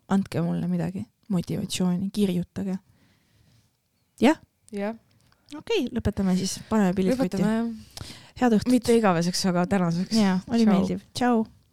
Speaker 2: andke mulle midagi, motivatsiooni, kirjutage.
Speaker 1: jah,
Speaker 2: okei okay,, lõpetame siis, paneme pillid kotti head õhtut.
Speaker 1: mitte igaveseks, aga tänaseks.
Speaker 2: jaa, oli
Speaker 1: Tšau.
Speaker 2: meeldiv, tšau.